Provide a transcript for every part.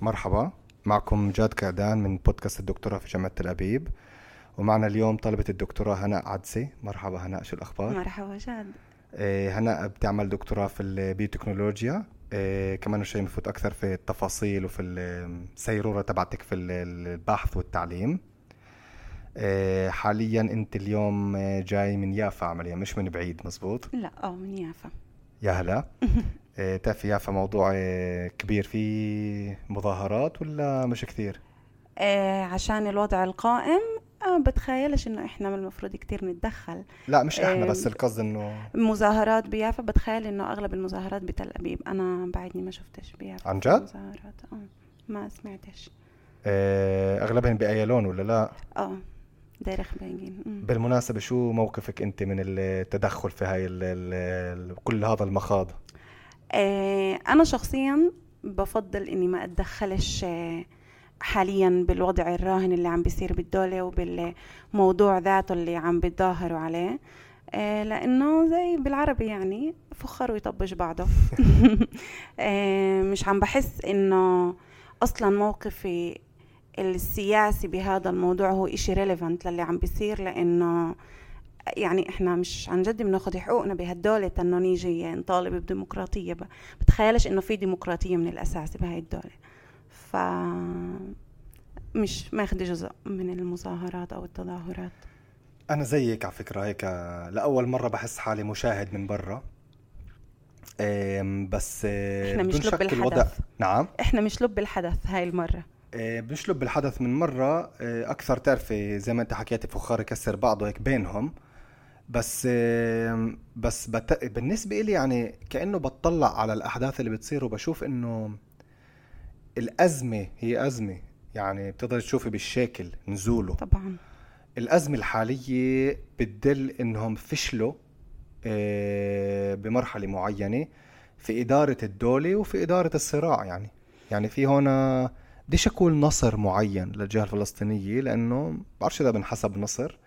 مرحبا. معكم جاد كعدان من بودكاست الدكتوراه في جامعة تل أبيب. ومعنا اليوم طلبة الدكتوراه هناء عدسي. مرحبا هناء شو الأخبار؟ مرحبا جاد. إيه هناء بتعمل دكتوراه في البيوتكنولوجيا. إيه كمان شيء بفوت أكثر في التفاصيل وفي السيرورة تبعتك في البحث والتعليم. إيه حاليا أنت اليوم جاي من يافا عمليا مش من بعيد مزبوط؟ لا آه من يافا. يا هلا. تعرفي يافا موضوع إيه، كبير في مظاهرات ولا مش كثير؟ آه عشان الوضع القائم آه بتخيلش إنه إحنا من المفروض كتير نتدخل لا مش إحنا آه بس القصد إنه مظاهرات بيافا بتخيل إنه أغلب المظاهرات بتل ابيب أنا بعدني ما شفتش بيافا عن جد؟ مظاهرات آه ما سمعتش أغلبهم بايلون ولا لا؟ آه دارخ باقين بالمناسبة شو موقفك أنت من التدخل في هاي ال ال كل هذا المخاض؟ آه أنا شخصيا بفضل إني ما أتدخلش آه حاليا بالوضع الراهن اللي عم بيصير بالدولة وبالموضوع ذاته اللي عم بيتظاهروا عليه. آه لأنه زي بالعربي يعني فخر ويطبش بعضه. مش عم بحس إنه أصلا موقفي السياسي بهذا الموضوع هو إشي ريليفنت للي عم بيصير لأنه يعني إحنا مش عن جد بناخذ حقوقنا بهالدولة انه نيجي نطالب بديمقراطية بتخيلش إنه في ديمقراطية من الأساس بهاي الدولة. ف مش ماخذ جزء من المظاهرات أو التظاهرات. أنا زيك على فكرة هيك لأول مرة بحس حالي مشاهد من برا. بس إحنا مش لب الحدث. الوضع... نعم. إحنا مش لب الحدث هاي المرة. بنشلب بالحدث من مرة. أكثر تعرفي زي ما أنت حكيتي فخار يكسر بعضه هيك بينهم. بس بس بت... بالنسبة إلي يعني كأنه بتطلع على الأحداث اللي بتصير وبشوف إنه الأزمة هي أزمة. يعني بتقدر تشوفي بالشكل نزوله. طبعا. الأزمة الحالية بتدل إنهم فشلوا بمرحلة معينة في إدارة الدولة وفي إدارة الصراع يعني. يعني في هنا بديش أقول نصر معين للجهة الفلسطينية لأنه بعرفش إذا بنحسب نصر.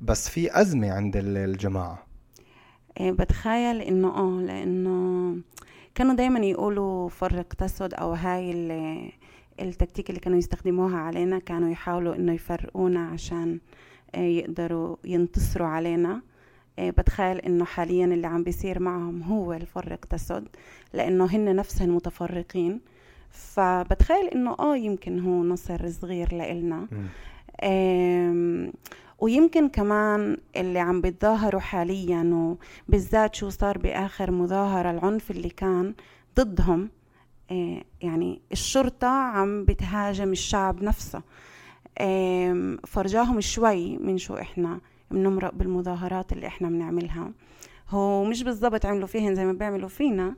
بس في أزمة عند الجماعة. إيه بتخيل إنه آه لإنه كانوا دايما يقولوا فرق تسود أو هاي التكتيك اللي كانوا يستخدموها علينا كانوا يحاولوا إنه يفرقونا عشان يقدروا ينتصروا علينا. بتخيل إنه حاليا اللي عم بيصير معهم هو الفرق تسد لإنه هن نفسهم متفرقين. فبتخيل إنه آه يمكن هو نصر صغير لإلنا. ويمكن كمان اللي عم بيتظاهروا حاليا وبالذات شو صار بآخر مظاهرة العنف اللي كان ضدهم يعني الشرطة عم بتهاجم الشعب نفسه. فرجاهم شوي من شو إحنا بنمرق بالمظاهرات اللي إحنا بنعملها. هو مش بالضبط عملوا فيهن زي ما بيعملوا فينا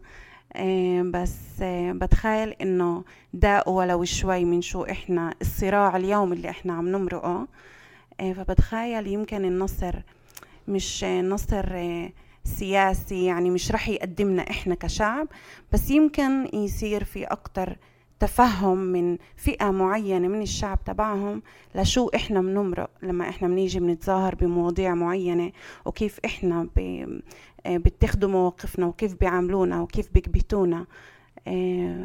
بس بتخيل إنه داقوا ولو شوي من شو إحنا الصراع اليوم اللي إحنا عم نمرقه. فبتخيل يمكن النصر مش نصر سياسي يعني مش رح يقدمنا إحنا كشعب بس يمكن يصير في أكتر تفهم من فئة معينة من الشعب تبعهم لشو إحنا بنمرق لما إحنا بنيجي بنتظاهر بمواضيع معينة وكيف إحنا بيتخذوا مواقفنا وكيف بيعاملونا وكيف بيكبتونا.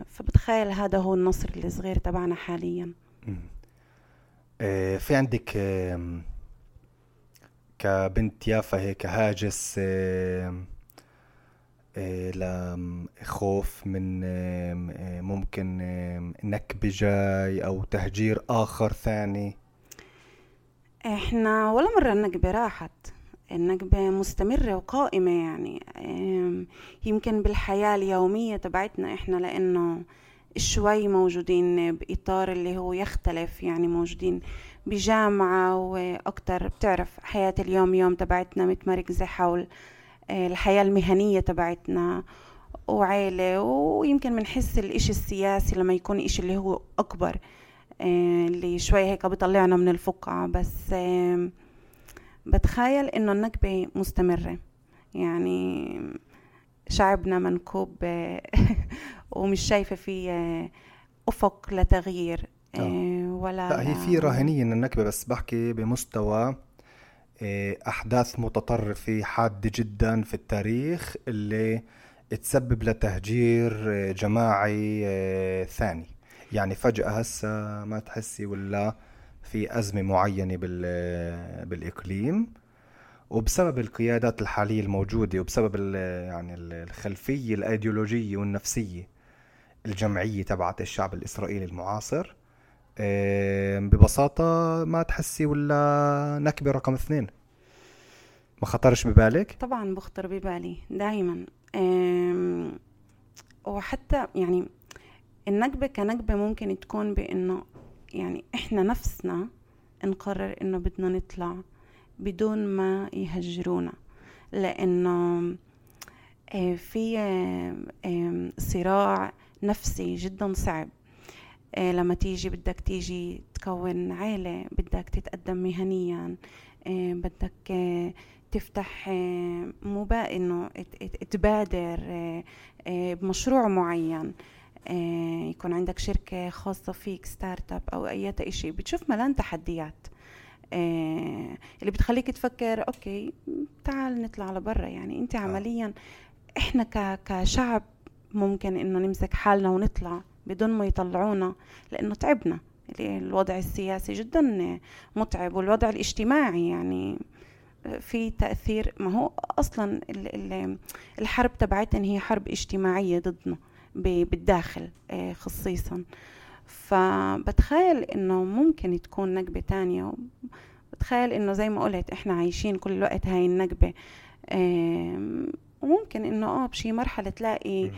فبتخيل هذا هو النصر الصغير تبعنا حاليا. في عندك كبنت يافا هيك هاجس لخوف من ممكن نكبة جاي أو تهجير آخر ثاني. إحنا ولا مرة النكبة راحت. النكبة مستمرة وقائمة يعني يمكن بالحياة اليومية تبعتنا إحنا لأنه شوي موجودين بإطار اللي هو يختلف يعني موجودين بجامعة وأكتر. بتعرف حياة اليوم يوم تبعتنا متمركزة حول الحياة المهنية تبعتنا وعيلة ويمكن بنحس الإشي السياسي لما يكون إشي اللي هو أكبر اللي شوي هيك بيطلعنا من الفقعة بس بتخيل إنه النكبة مستمرة. يعني شعبنا منكوب ومش شايفة فيه أفق لتغيير ولا لا هي في راهنية إن النكبة بس بحكي بمستوى أحداث متطرفة حادة جدا في التاريخ اللي تسبب لتهجير جماعي ثاني. يعني فجأة هسا ما تحسي ولا في أزمة معينة بالإقليم. وبسبب القيادات الحالية الموجودة وبسبب يعني الخلفية الأيديولوجية والنفسية الجمعية تبعت الشعب الإسرائيلي المعاصر. ببساطة ما تحسي ولا نكبة رقم اثنين. ما خطرش ببالك؟ طبعا بخطر ببالي دائما وحتى يعني النكبة كنكبة ممكن تكون بأنه يعني إحنا نفسنا نقرر إنه بدنا نطلع بدون ما يهجرونا. لأنه آه، في صراع نفسي جدا صعب. آه، لما تيجي بدك تيجي تكون عيلة بدك تتقدم مهنيا آه، بدك تفتح مبا إنه تبادر بمشروع معين. يكون عندك شركة خاصة فيك start-up أو أي شيء بتشوف ملان تحديات. اللي بتخليك تفكر okay تعال نطلع لبرا. يعني أنت عمليا إحنا كشعب ممكن إنه نمسك حالنا ونطلع بدون ما يطلعونا لأنه تعبنا. الوضع السياسي جدا متعب والوضع الاجتماعي يعني في تأثير. ما هو أصلا الحرب تبعتنا هي حرب اجتماعية ضدنا بالداخل آه، خصيصا. فبتخيل إنه ممكن تكون نكبة تانية بتخيل إنه زي ما قلت إحنا عايشين كل الوقت هاي النكبة وممكن إنه آه بشي مرحلة تلاقي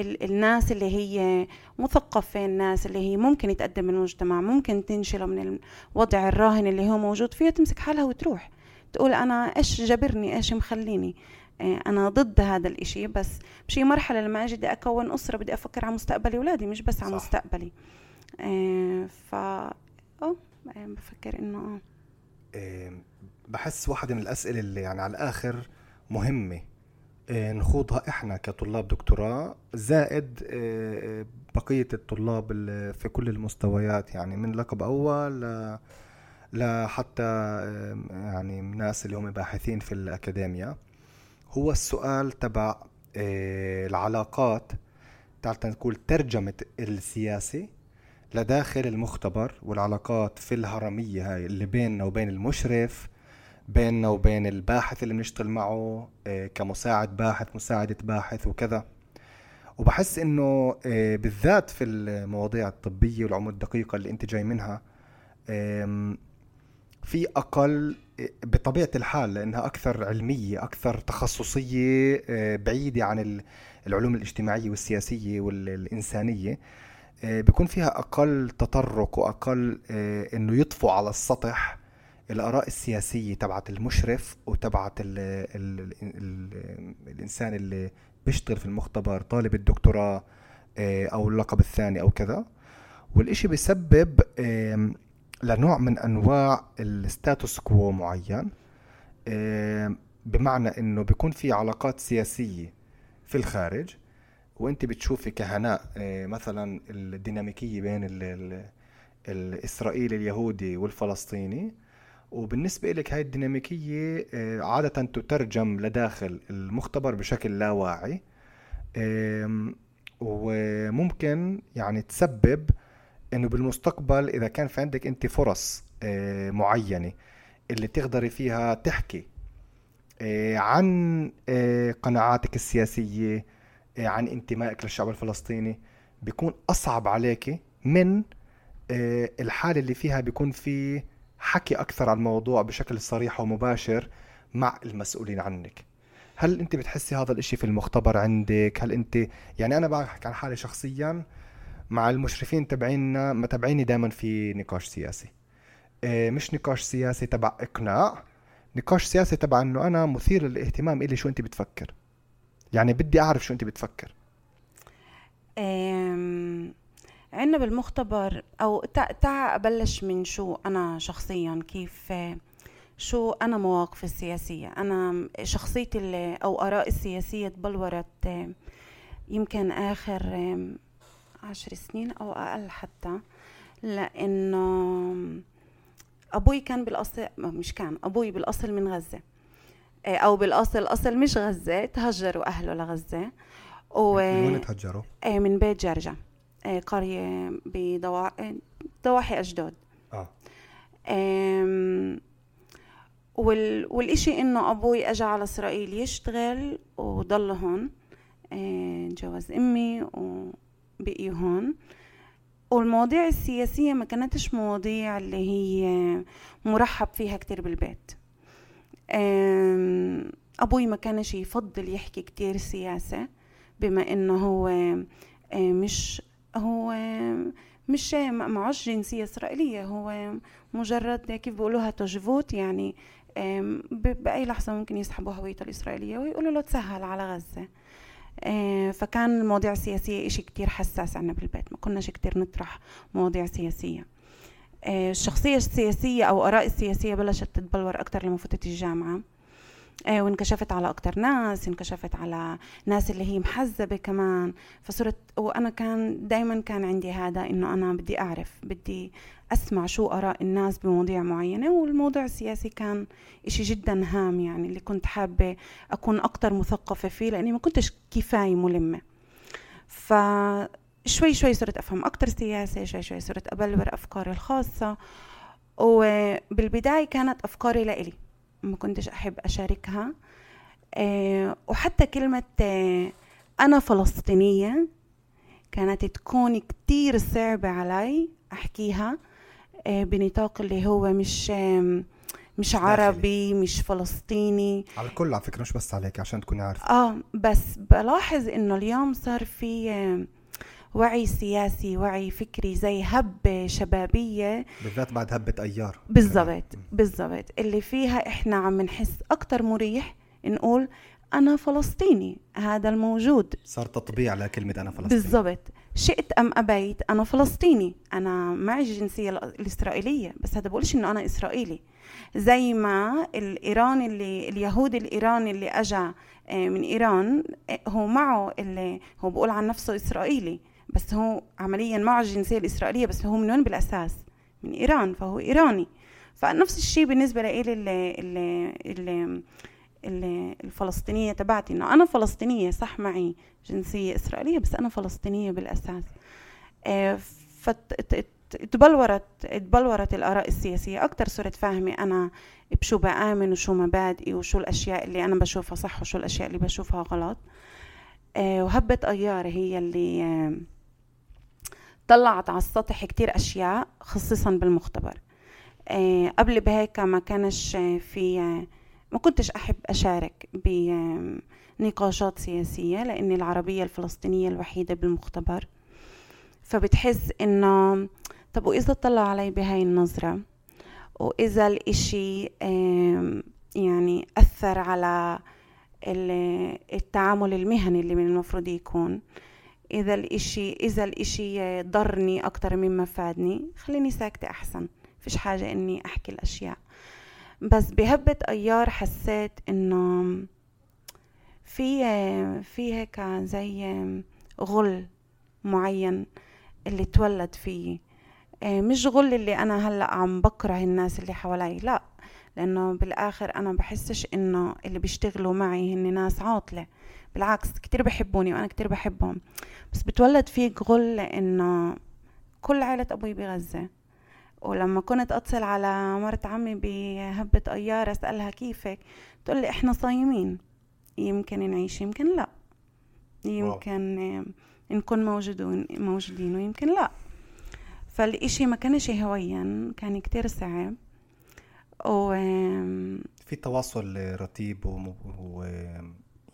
ال الناس اللي هي مثقفة الناس اللي هي ممكن يتقدم المجتمع ممكن تنشله من الوضع الراهن اللي هو موجود فيه تمسك حالها وتروح. تقول أنا إيش جبرني؟ إيش مخليني؟ آه، أنا ضد هذا الإشي بس بشي مرحلة لما أجي بدي أكون أسرة بدي أفكر على مستقبلي أولادي مش بس على مستقبلي. آه، ف آه بفكر إنه آه. بحس واحدة من الأسئلة اللي يعني على الآخر مهمة. آه، نخوضها إحنا كطلاب دكتوراه زائد آه، آه، بقية الطلاب في كل المستويات يعني من لقب أول لحتى يعني الناس اللي هم باحثين في الاكاديميا هو السؤال تبع العلاقات تعال نقول ترجمة السياسي لداخل المختبر والعلاقات في الهرمية هاي اللي بيننا وبين المشرف بيننا وبين الباحث اللي بنشتغل معه آه، كمساعد باحث مساعدة باحث وكذا. وبحس إنه آه، بالذات في المواضيع الطبية والعلوم الدقيقة اللي أنت جاي منها في أقل آه، بطبيعة الحال لأنها أكثر علمية أكثر تخصصية بعيدة عن العلوم الاجتماعية والسياسية والإنسانية بيكون فيها أقل تطرق وأقل إنه يطفو على السطح الآراء السياسية تبعت المشرف وتبعت ال ال ال الإنسان اللي بيشتغل في المختبر طالب الدكتوراه آه، أو اللقب الثاني أو كذا. والإشي بيسبب لنوع من أنواع الستاتوس كوو معين. بمعنى إنه بيكون في علاقات سياسية في الخارج وإنت بتشوفي كهناء آه، مثلا الديناميكية بين الإسرائيلي اليهودي والفلسطيني. وبالنسبة لك هاي الديناميكية آه، عادة تترجم لداخل المختبر بشكل لا واعي وممكن يعني تسبب إنه بالمستقبل إذا كان في عندك أنت فرص آه، معينة اللي تقدري فيها تحكي آه، عن قناعاتك السياسية عن انتمائك للشعب الفلسطيني. بيكون أصعب عليك من الحالة اللي فيها بيكون في حكي أكثر عن الموضوع بشكل صريح ومباشر مع المسؤولين عنك. هل أنت بتحسي هذا الإشي في المختبر عندك؟ هل أنت يعني أنا بحكي عن حالي شخصيا مع المشرفين تبعينا متابعيني دائما في نقاش سياسي. إيه، مش نقاش سياسي تبع إقناع نقاش سياسي تبع إنه أنا مثير للاهتمام إلي شو أنت بتفكر. يعني بدي أعرف شو أنت بتفكر. عندنا بالمختبر أو تع أبلش من شو أنا شخصيا كيف شو أنا مواقفي السياسية. أنا شخصيتي أو آرائي السياسية تبلورت يمكن آخر عشر سنين أو أقل حتى لأنه أبوي كان بالأصل مش كان أبوي بالأصل من غزة. أو بالأصل اصل مش غزة تهجروا أهله لغزة. و من وين تهجروا؟ من بيت جرجة. آه، قرية بضواحي أجداد. آه. وال... والإشي إنه أبوي أجا على إسرائيل يشتغل وضل هون. آه، جوز أمي وبقي هون. والمواضيع السياسية ما كانتش مواضيع اللي هي مرحب فيها كتير بالبيت. أبوي ما كانش يفضل يحكي كتير سياسة بما إنه هو آه، مش هو مش معوش جنسية إسرائيلية هو مجرد كيف بيقولوها توجفوت يعني بأي لحظة ممكن يسحبوا هويته الإسرائيلية ويقولوا له تسهل على غزة. آه، فكان المواضيع السياسية إشي كتير حساس عنا بالبيت ما كناش كتير نطرح مواضيع سياسية. آه، الشخصية السياسية أو آراء السياسية بلشت تتبلور أكتر لما فتت الجامعة. وانكشفت على أكتر ناس انكشفت على ناس اللي هي محزبة كمان. فصرت وأنا كان دايما كان عندي هذا إنه أنا بدي أعرف بدي أسمع شو آراء الناس بمواضيع معينة. والموضوع السياسي كان إشي جدا هام يعني اللي كنت حابة أكون أكتر مثقفة فيه لأني ما كنتش كفاية ملمة. ف شوي شوي صرت أفهم أكتر سياسة شوي شوي صرت أبلور أفكاري الخاصة. وبالبداية كانت أفكاري لإلي. ما كنتش أحب أشاركها. آه، وحتى كلمة آه، أنا فلسطينية كانت تكون كتير صعبة علي أحكيها آه، بنطاق اللي هو مش مش عربي مش فلسطيني. على الكل على فكرة مش بس عليك عشان تكوني عارفة. آه بس بلاحظ إنه اليوم صار في وعي سياسي وعي فكري زي هبة شبابية. بالذات بعد هبة أيار. بالضبط بالضبط. اللي فيها إحنا عم نحس أكتر مريح نقول أنا فلسطيني هذا الموجود. صار تطبيع لكلمة أنا فلسطيني. بالضبط. شئت أم أبيت أنا فلسطيني. أنا معي الجنسية الإسرائيلية بس هذا بقولش إنه أنا إسرائيلي. زي ما الإيراني اللي اليهودي الإيراني اللي أجا آه، من إيران آه، هو معه اللي هو بقول عن نفسه إسرائيلي. بس هو عمليا معه الجنسية الإسرائيلية بس هو من وين؟ بالأساس من إيران فهو إيراني. فنفس الشيء بالنسبة لي اللي, اللي, اللي, الفلسطينية تبعتي إنه أنا فلسطينية صح معي جنسية إسرائيلية بس أنا فلسطينية بالأساس. آه، فتبلورت تبلورت الآراء السياسية أكثر صرت فاهمة أنا بشو بآمن وشو مبادئي وشو الأشياء اللي أنا بشوفها صح وشو الأشياء اللي بشوفها غلط. آه، وهبة أيار هي اللي آه، طلعت على السطح كتير أشياء خصيصا بالمختبر. آه، قبل بهيك ما كانش في ما كنتش أحب أشارك بنقاشات سياسية لأني العربية الفلسطينية الوحيدة بالمختبر. فبتحس إنه طب وإذا طلعوا علي بهاي النظرة؟ وإذا الإشي يعني أثر على التعامل المهني اللي من المفروض يكون؟ إذا الإشي إذا الإشي ضرني أكتر مما فادني خليني ساكتة أحسن. فيش حاجة إني أحكي الأشياء. بس بهبة أيار حسيت إنه في في هيك زي غل معين اللي تولد فيه مش غل اللي أنا هلأ عم بكره الناس اللي حوالي لأ. لأنه بالآخر أنا بحسش إنه اللي بيشتغلوا معي هن ناس عاطلة. بالعكس كتير بحبوني وأنا كتير بحبهم. بس بتولد فيك غل إنه كل عائلة أبوي بغزة. ولما كنت أتصل على مرت عمي بهبة أيار أسألها كيفك تقول لي إحنا صايمين. يمكن نعيش يمكن لا. يمكن نكون موجودين موجودين ويمكن لا. فالإشي ما كانش هويا كان كتير صعب. و في تواصل رتيب و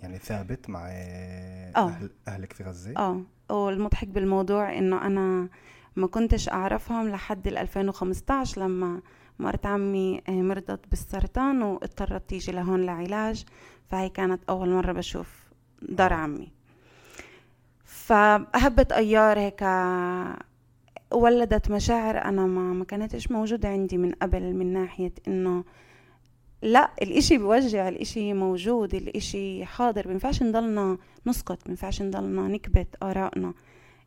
يعني ثابت مع أوه. أهل أهلك في غزة؟ آه والمضحك بالموضوع إنه أنا ما كنتش أعرفهم لحد ال 2015 لما مرت عمي آه، مرضت بالسرطان واضطرت تيجي لهون لعلاج فهي كانت أول مرة بشوف دار عمي فهبت أيار هيك ولدت مشاعر أنا ما ما كانتش موجودة عندي من قبل من ناحية إنه لا الإشي بوجع الإشي موجود الإشي حاضر. بينفعش نضلنا نسكت بينفعش نضلنا نكبت آرائنا.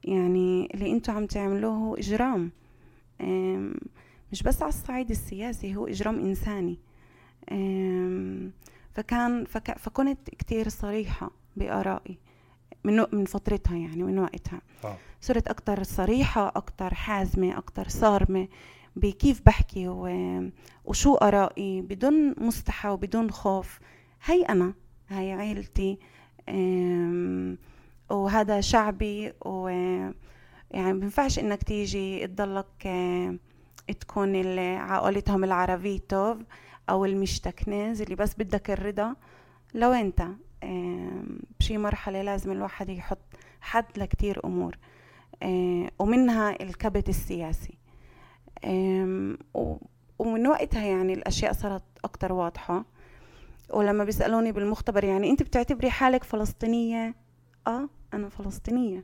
يعني اللي أنتوا عم تعملوه هو إجرام. مش بس على الصعيد السياسي هو إجرام إنساني. فكان فك فكنت كتير صريحة بآرائي من من فترتها يعني من وقتها. آه. صرت أكتر صريحة أكتر حازمة أكتر صارمة. بكيف بحكي. وشو آرائي بدون مستحى وبدون خوف هي أنا هي عيلتي. وهذا شعبي و يعني بينفعش إنك تيجي تضلك تكون عقولتهم العربيتوف أو المشتكنز اللي بس بدك الرضا لو أنت بشي مرحلة لازم الواحد يحط حد لكتير أمور ومنها الكبت السياسي ومن وقتها يعني الأشياء صارت أكتر واضحة. ولما بيسألوني بالمختبر يعني أنت بتعتبري حالك فلسطينية؟ آه أنا فلسطينية.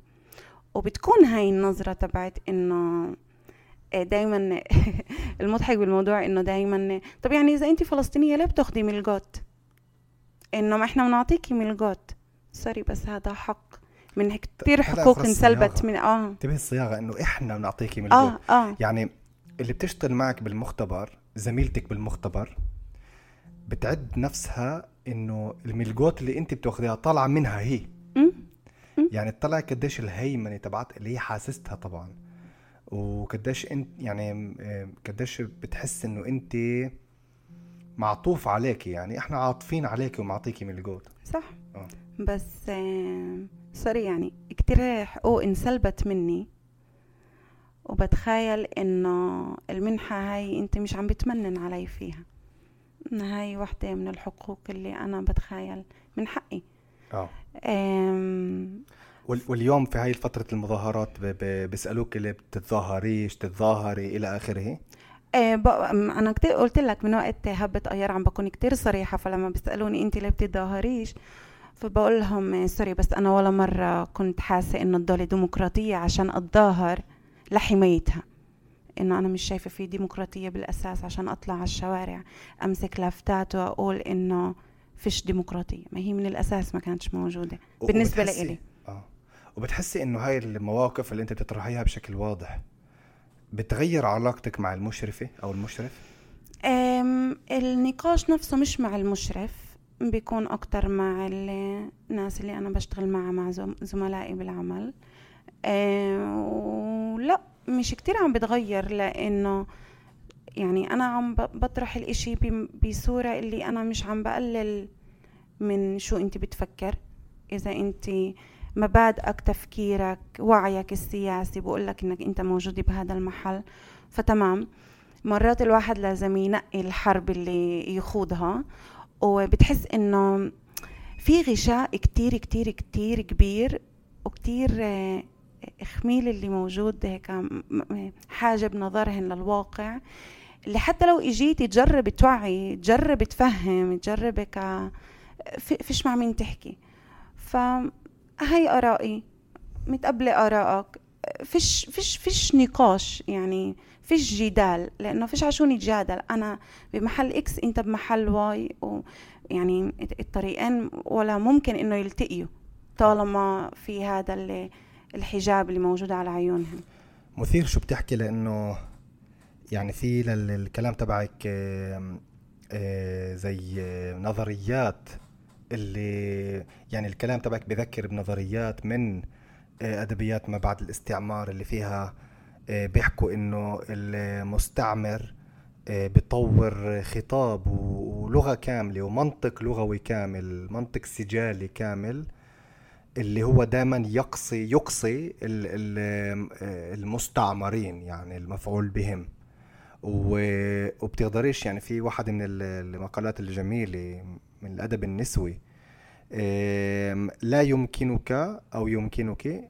وبتكون هاي النظرة تبعت إنه آه، دايما المضحك بالموضوع إنه دايما طب يعني إذا أنت فلسطينية ليه بتاخدي ملقوت إنه ما إحنا بنعطيكي ملقوت سوري بس هذا حق. من كثير حقوق انسلبت من آه. انتبهي الصياغه إنه إحنا بنعطيكي ملقوت آه آه. يعني اللي بتشتغل معك بالمختبر زميلتك بالمختبر بتعد نفسها إنه الملقوت اللي أنت بتأخذيها طالعة منها هي. يعني اطلع قديش الهيمنة تبعت اللي هي حاسستها طبعا. وقديش انت يعني قديش بتحس إنه أنت معطوف عليكي يعني. إحنا عاطفين عليكي ومعطيكي من الجود صح. أوه. بس سوري يعني كتير حقوق انسلبت مني. وبتخيل إنه المنحة هاي أنت مش عم بتمنن علي فيها. هاي وحدة من الحقوق اللي أنا بتخيل من حقي. آه. واليوم في هاي فترة المظاهرات بيسألوك اللي بتتظاهريش تتظاهري إلى آخره؟ إيه أنا كتير قلت لك من وقت هبة ايار عم بكون كتير صريحة فلما بيسألوني أنت ليه بتتظاهريش فبقول لهم سوري بس أنا ولا مرة كنت حاسة إنه الدولة ديمقراطية عشان أتظاهر. لحمايتها. إنه أنا مش شايفة في ديمقراطية بالأساس عشان أطلع على الشوارع أمسك لافتات وأقول إنه فيش ديمقراطية. ما هي من الأساس ما كانتش موجودة. بالنسبة لإلي. آه. وبتحسي إنه هاي المواقف اللي أنت بتطرحيها بشكل واضح بتغير علاقتك مع المشرفة أو المشرف؟ النقاش نفسه مش مع المشرف بيكون أكتر مع الناس اللي أنا بشتغل معها مع زملائي بالعمل. ولا مش كتير عم بتغير لأنه يعني أنا عم بطرح الإشي بصورة اللي أنا مش عم بقلل من شو أنت بتفكر. إذا أنت مبادئك تفكيرك وعيك السياسي بقول لك إنك أنت موجود بهذا المحل. فتمام. مرات الواحد لازم ينقي الحرب اللي يخوضها وبتحس إنه في غشاء كتير كتير كتير كبير وكتير آه، خميل اللي موجود هيك حاجب نظرهن للواقع. اللي حتى لو إجيتي تجرب توعي تجرب تفهم تجرب هيك فيش مع مين تحكي. ف هاي آرائي متقبلة آرائك. فيش فيش فيش نقاش يعني فيش جدال لأنه فيش عشو نتجادل أنا بمحل X أنت بمحل Y ويعني الطريقين ولا ممكن إنه يلتقيوا طالما في هذا الحجاب اللي موجود على عيونهم. مثير شو بتحكي؟ لأنه يعني في للكلام تبعك زي نظريات اللي يعني الكلام تبعك بذكر بنظريات من أدبيات ما بعد الاستعمار اللي فيها بيحكوا إنه المستعمر بيطور خطاب ولغة كاملة ومنطق لغوي كامل منطق سجالي كامل اللي هو دائما يقصي يقصي المستعمرين يعني المفعول بهم. وبتقدريش يعني في واحد من المقالات الجميلة من الأدب النسوي لا يمكنك أو يمكنك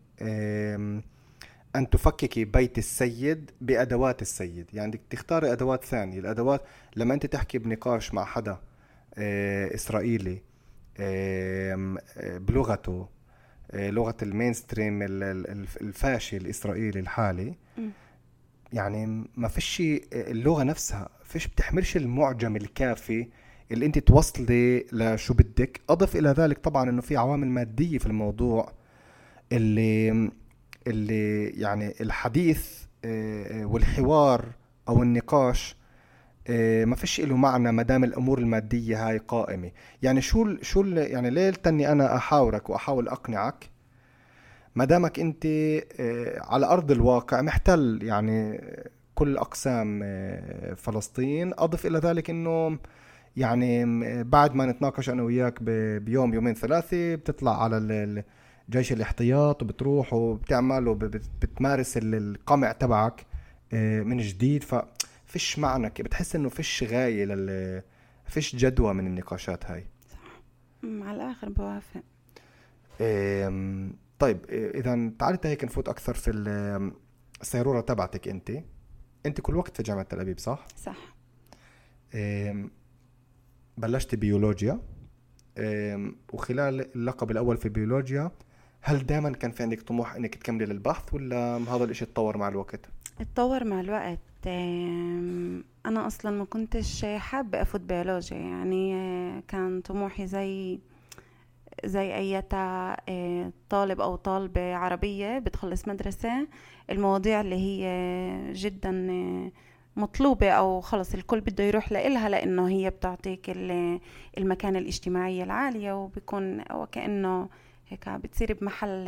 أن تفككي بيت السيد بأدوات السيد. يعني بدك تختاري أدوات ثانية. الأدوات لما أنت تحكي بنقاش مع حدا آه، إسرائيلي بلغته آه، لغة المينستريم الفاشي الإسرائيلي الحالي. يعني ما فيش اللغة نفسها فيش بتحملش المعجم الكافي اللي أنت توصلي لشو بدك. أضف إلى ذلك طبعا إنه في عوامل مادية في الموضوع اللي اللي يعني الحديث آه، والحوار أو النقاش آه، ما فيش له معنى ما دام الأمور المادية هاي قائمة. يعني شو شو يعني ليه تني أنا أحاورك وأحاول أقنعك؟ ما دامك أنت آه، على أرض الواقع محتل يعني كل أقسام آه، فلسطين. أضف إلى ذلك إنه يعني بعد ما نتناقش أنا وياك بيوم يومين ثلاثة بتطلع على جيش الاحتياط وبتروح وبتعمل وبتمارس القمع تبعك من جديد. ففيش معنى بتحس إنه فيش غاية لل فيش جدوى من النقاشات هاي. صح. مع الآخر بوافق. طيب إذا تعالي هيك نفوت أكثر في السيروره تبعتك انت. انت كل وقت في جامعة تل أبيب صح؟ صح. بلشت بيولوجيا. وخلال اللقب الأول في بيولوجيا هل دائما كان في عندك طموح إنك تكملي للبحث ولا هذا الإشي تطور مع الوقت؟ اتطور مع الوقت. أنا أصلا ما كنتش حابة أفوت بيولوجيا يعني آه، كان طموحي زي زي أي آه، طالب أو طالبة عربية بتخلص مدرسة المواضيع اللي هي جدا آه، مطلوبة أو خلص الكل بده يروح لإلها لأنه هي بتعطيك المكانة الاجتماعية العالية وبيكون وكأنه هيك بتصير بمحل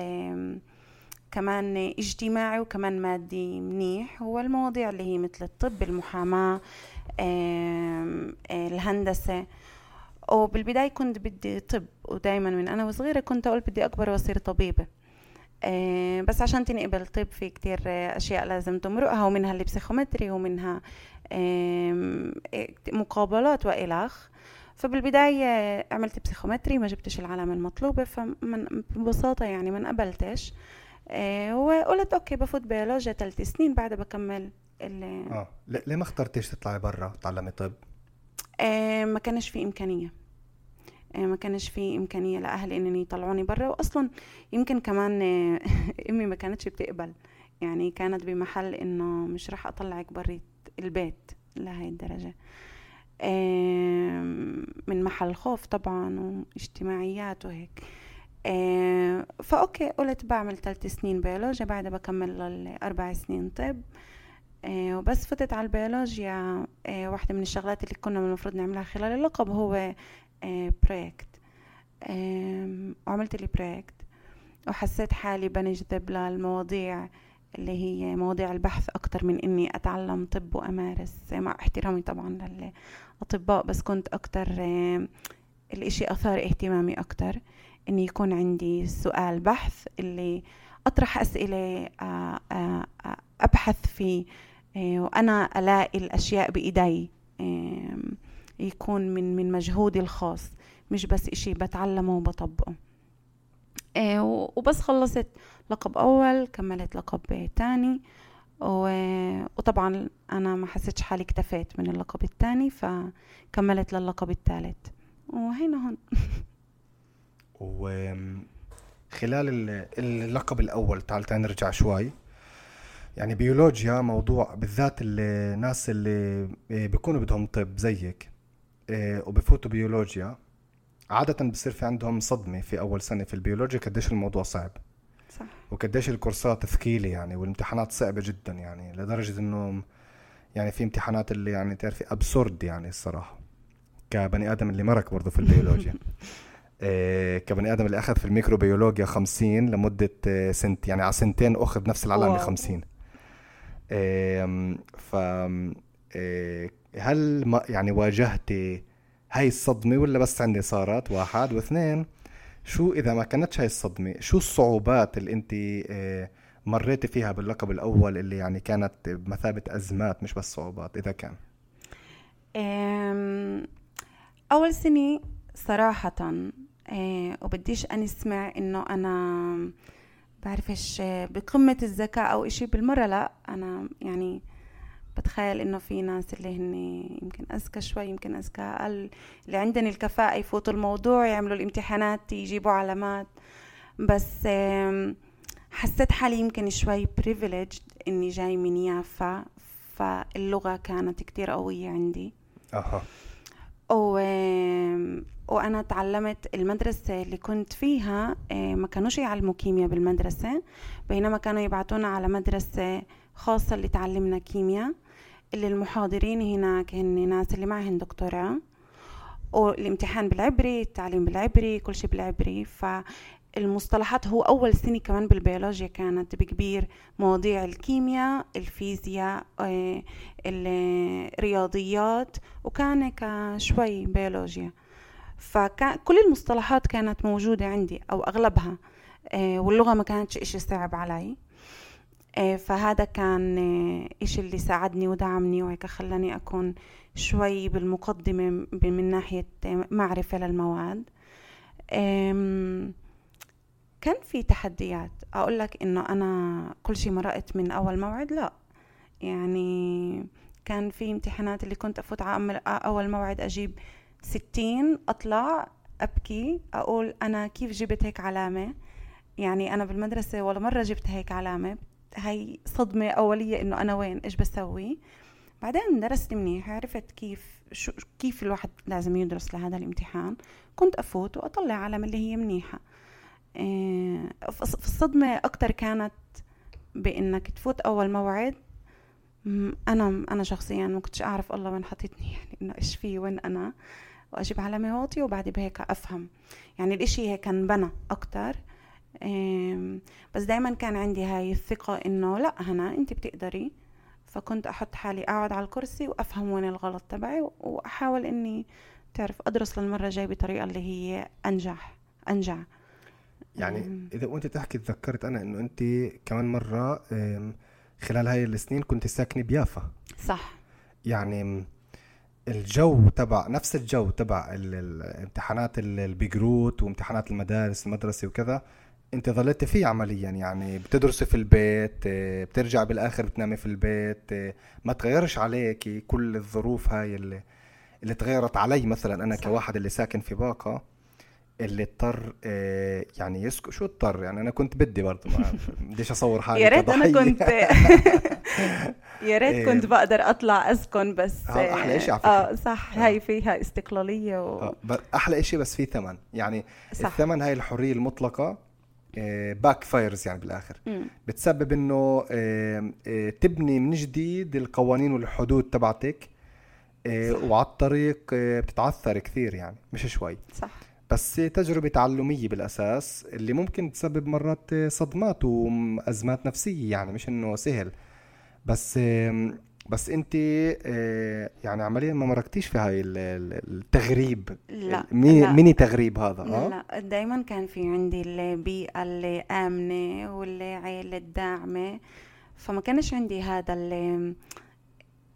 كمان اجتماعي وكمان مادي منيح هو المواضيع اللي هي مثل الطب المحاماة الهندسة. وبالبداية كنت بدي طب ودايما من أنا وصغيرة كنت أقول بدي أكبر وأصير طبيبة. بس عشان تنقبل طب في كتير أشياء لازم تمرقها ومنها البسيخومتري ومنها مقابلات وإلخ فبالبداية عملت بسيخومتري ما جبتش العلامة المطلوبة فببساطة يعني ما انقبلتش. آه، وقلت أوكي بفوت بيولوجيا ثلاث سنين بعدها بكمل آه. ليه ما اخترتيش تطلعي برا تعلمي طب؟ آه ما كانش في إمكانية. آه ما كانش في إمكانية لأهلي انني يطلعوني برا واصلا يمكن كمان آه أمي ما كانتش بتقبل. يعني كانت بمحل إنه مش راح أطلعك بريت البيت لهي الدرجة. آه من محل خوف طبعا واجتماعيات وهيك. آه، فأوكي قلت بعمل ثلاث سنين بيولوجيا بعدها بكمل الأربع سنين طب. آه، وبس فتت على البيولوجيا آه، واحدة من الشغلات اللي كنا المفروض نعملها خلال اللقب هو project وعملت لي project وحسيت حالي بنجذب للمواضيع اللي هي مواضيع البحث أكتر من إني أتعلم طب وأمارس. مع احترامي طبعا للأطباء بس كنت أكتر الإشي أثار اهتمامي أكتر. اني يكون عندي سؤال بحث اللي أطرح أسئلة آه، آه، آه، ابحث فيه وأنا ألاقي الأشياء بإيدي يكون من من مجهودي الخاص مش بس إشي بتعلمه وبطبقه. وبس خلصت لقب أول كملت لقب تاني وطبعا أنا ما حسيتش حالي اكتفيت من اللقب الثاني فكملت للقب الثالث وهنا هون. وخلال اللقب الأول تعال نرجع شوي. يعني بيولوجيا موضوع بالذات الناس اللي بيكونوا بدهم طب زيك إيه، وبفوتوا بيولوجيا عادة بصير في عندهم صدمة في أول سنة في البيولوجيا قديش الموضوع صعب. صح. وقديش الكورسات ثقيلة يعني والامتحانات صعبة جدا يعني لدرجة إنه يعني في امتحانات اللي يعني تعرفي أبسورد يعني الصراحة كبني آدم اللي مرق برضه في البيولوجيا. كبني آدم اللي أخذ في الميكروبيولوجيا 50 لمدة آه، سنت يعني على سنتين أخذ نفس العلامه 50 إيه ف إيه هل ما يعني واجهتي هاي الصدمة ولا بس عندي صارت؟ واحد. واثنين شو إذا ما كانتش هاي الصدمة شو الصعوبات اللي أنت مريتي فيها باللقب الأول اللي يعني كانت بمثابة أزمات مش بس صعوبات إذا كان؟ أول سنة صراحة إيه وبديش أسمع إنه أنا بعرفش بقمة الذكاء أو إشي. بالمرة لا أنا يعني بتخيل إنه في ناس اللي هن يمكن أذكى شوي يمكن أذكى أقل اللي عندن الكفاءة يفوتوا الموضوع يعملوا الامتحانات يجيبوا علامات. بس حسيت حالي يمكن شوي privileged إني جاي من يافا فاللغة كانت كتير قوية عندي. أها. و... وأنا تعلمت المدرسة اللي كنت فيها آه، ما كانوش يعلموا كيمياء بالمدرسة بينما كانوا يبعتونا على مدرسة خاصة اللي تعلمنا كيمياء اللي المحاضرين هناك هن ناس اللي معهن دكتوراه والامتحان بالعبري التعليم بالعبري كل شيء بالعبري. ف المصطلحات هو أول سنة كمان بالبيولوجيا كانت بكبير مواضيع الكيمياء الفيزياء آه، الرياضيات وكان شوي بيولوجيا. فكل المصطلحات كانت موجودة عندي أو أغلبها آه، واللغة ما كانتش إشي صعب علي. آه، فهذا كان إشي اللي ساعدني ودعمني وهيك خلاني أكون شوي بالمقدمة من ناحية معرفة للمواد. كان في تحديات. أقول لك إنه أنا كل شيء مرقت من أول موعد لا. يعني كان في امتحانات اللي كنت أفوت على أول موعد أجيب ستين أطلع أبكي أقول أنا كيف جبت هيك علامة؟ يعني أنا بالمدرسة ولا مرة جبت هيك علامة. هاي صدمة أولية إنه أنا وين إيش بسوي؟ بعدين درست منيح عرفت كيف شو كيف الواحد لازم يدرس لهذا الامتحان. كنت أفوت وأطلع علامه اللي هي منيحة. آه، في الصدمة أكتر كانت بإنك تفوت أول موعد. أنا أنا شخصيا ما كنتش أعرف الله وين حطيتني يعني إنه إيش في وين أنا. وأجيب علامة واطية وبعد بهيك أفهم. يعني الإشي هيك انبنى أكتر. بس دايما كان عندي هاي الثقة إنه لا هنا أنت بتقدري. فكنت أحط حالي أقعد على الكرسي وأفهم وين الغلط تبعي وأحاول إني تعرف أدرس للمرة الجاية بطريقة اللي هي أنجح أنجح يعني إذا وأنت تحكي تذكرت أنا إنه أنت كمان مرة خلال هاي السنين كنت ساكنة بيافا. صح. يعني الجو تبع نفس الجو تبع الامتحانات ال בגרות وامتحانات المدارس المدرسة وكذا انت ظليتي فيه عمليا يعني بتدرسي في البيت بترجع بالآخر بتنامي في البيت ما تغيرش عليك كل الظروف هاي اللي اللي تغيرت علي مثلا أنا صح. كواحد اللي ساكن في باقة اللي اضطر آه، يعني يسكت شو اضطر يعني أنا كنت بدي برضه ما بديش أصور حالي يا ريت أنا كنت يا ريت إيه. كنت بقدر أطلع أسكن بس أحلى شيء على فكرة آه صح آه. هاي فيها استقلالية و... آه. أحلى شيء بس في ثمن يعني صح. الثمن هاي الحرية المطلقة باك فايرز يعني بالآخر م. بتسبب إنه تبني من جديد القوانين والحدود تبعتك وعلى الطريق بتتعثر كثير يعني مش شوي صح بس تجربة تعلمية بالأساس اللي ممكن تسبب مرات صدمات وأزمات نفسية يعني مش إنه سهل. بس بس أنت آه، يعني عمليا ما مرقتيش في هاي التغريب؟ لا ميني, تغريب هذا؟ لا, لا دائما كان في عندي البيئة اللي آمنة واللي عيلة داعمة فما كانش عندي هذا اللي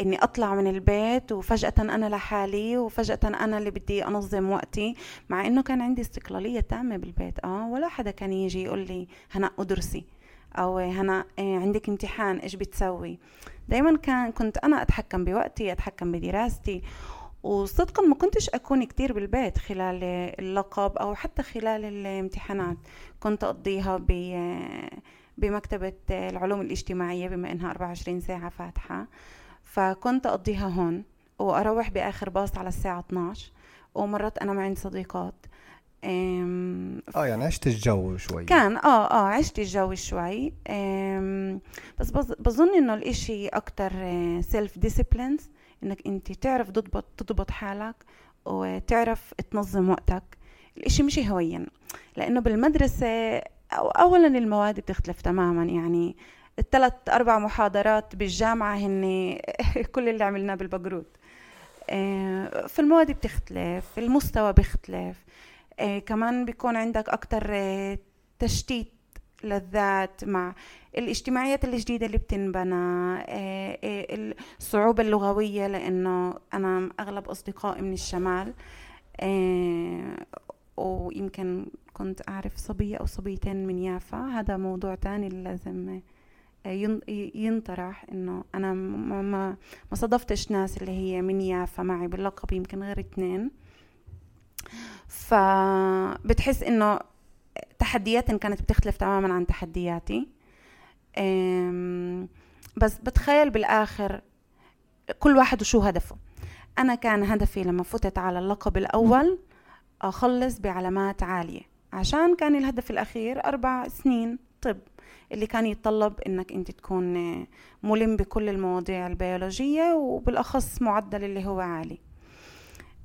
إني أطلع من البيت وفجأة أنا لحالي وفجأة أنا اللي بدي أنظم وقتي مع إنه كان عندي استقلالية تامة بالبيت. آه ولا حدا كان يجي يقول لي هنأ أدرسي أو هنأ إيه، عندك امتحان إيش بتسوي؟ دايما كان كنت أنا أتحكم بوقتي أتحكم بدراستي. وصدقا ما كنتش أكون كتير بالبيت خلال اللقب أو حتى خلال الامتحانات. كنت أقضيها بمكتبة العلوم الاجتماعية بما إنها 24 ساعة فاتحة. فكنت أقضيها هون وأروح بآخر باص على الساعة 12 ومرات أنا معي صديقات. آه يعني عشت الجو شوي. كان آه آه عشت الجو شوي. بس بظن إنه الإشي أكتر self discipline إنك أنت تعرف تضبط تضبط حالك وتعرف تنظم وقتك. الإشي مش هوين لأنه بالمدرسة أو اولا المواد بتختلف تماما يعني الثلاث أربع محاضرات بالجامعة هن كل اللي عملناه بالبقروت. آه، في المواد بتختلف المستوى بيختلف. آه، كمان بيكون عندك أكتر آه، تشتيت للذات مع الاجتماعيات الجديدة اللي بتنبنى الصعوبة اللغوية لأنه أنا أغلب أصدقائي من الشمال ويمكن كنت أعرف صبية أو صبيتين من يافا. هذا موضوع تاني لازم ينطرح إنه أنا ما ما صادفتش ناس اللي هي من يافا معي باللقب يمكن غير اتنين فبتحس إنه تحدياتهم كانت بتختلف تماما عن تحدياتي. بس بتخيل بالآخر كل واحد وشو هدفه. أنا كان هدفي لما فتت على اللقب الأول أخلص بعلامات عالية عشان كان الهدف الأخير أربع سنين طب. اللي كان يتطلب إنك أنت تكون ملم بكل المواضيع البيولوجية وبالأخص معدل اللي هو عالي.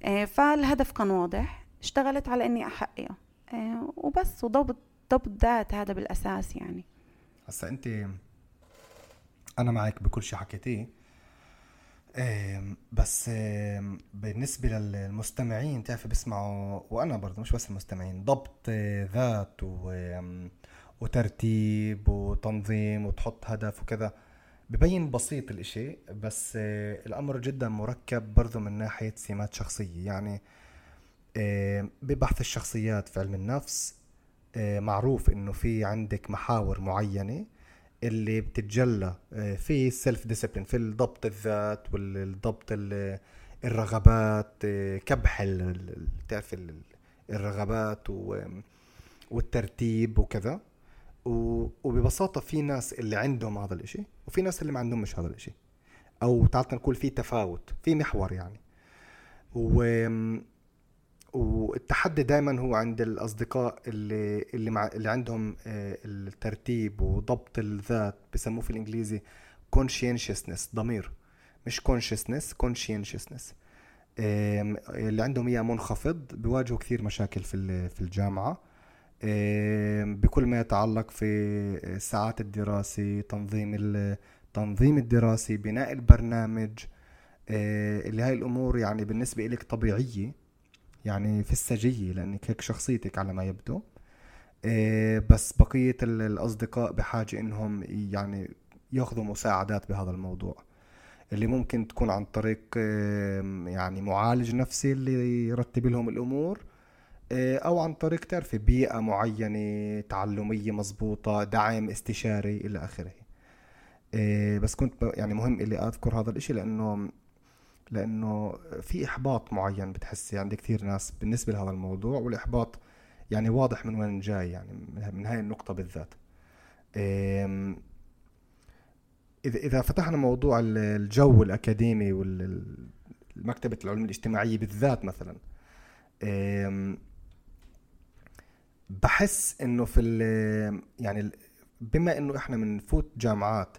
آه، فالهدف كان واضح اشتغلت على إني أحققه. آه، وبس وضبط ضبط ذات هذا بالأساس يعني. هسا أنت أنا معك بكل شيء حكيتيه. بس بالنسبة للمستمعين تعرفي بيسمعوا وأنا برضه مش بس المستمعين ضبط ذات وترتيب وتنظيم وتحط هدف وكذا. ببين بسيط الإشي بس الأمر جدا مركب برضه من ناحية سمات شخصية. يعني ببحث الشخصيات في علم النفس معروف إنه في عندك محاور معينة اللي بتتجلى آه، في السيلف ديسيبلين في الضبط الذات والضبط الرغبات آه، كبح تعرف الرغبات والترتيب وكذا. وببساطة في ناس اللي عندهم هذا الإشي وفي ناس اللي ما عندهم مش هذا الإشي. أو تعال نقول في تفاوت في محور يعني. و والتحدي دائما هو عند الأصدقاء اللي اللي مع اللي عندهم آه، الترتيب وضبط الذات بسموه في الإنجليزي conscientiousness ضمير. مش consciousness conscientiousness. اللي عندهم إياه منخفض بيواجهوا كثير مشاكل في في الجامعة. بكل ما يتعلق في ساعات الدراسة تنظيم التنظيم الدراسي بناء البرنامج آه، اللي هاي الأمور يعني بالنسبة لك طبيعية يعني في السجية لأنك هيك شخصيتك على ما يبدو. إيه بس بقية الأصدقاء بحاجة إنهم يعني ياخذوا مساعدات بهذا الموضوع اللي ممكن تكون عن طريق يعني معالج نفسي اللي يرتب لهم الأمور إيه، أو عن طريق تعرفي بيئة معينة تعلمية مزبوطة دعم استشاري إلى آخره. إيه، بس كنت يعني مهم إلي أذكر هذا الإشي لأنه لأنه في إحباط معين بتحسي عند كثير ناس بالنسبة لهذا الموضوع والإحباط يعني واضح من وين جاي يعني من هاي النقطة بالذات. إذا إذا فتحنا موضوع الجو الأكاديمي والمكتبه العلوم الاجتماعية بالذات مثلا بحس إنه في يعني بما إنه إحنا بنفوت جامعات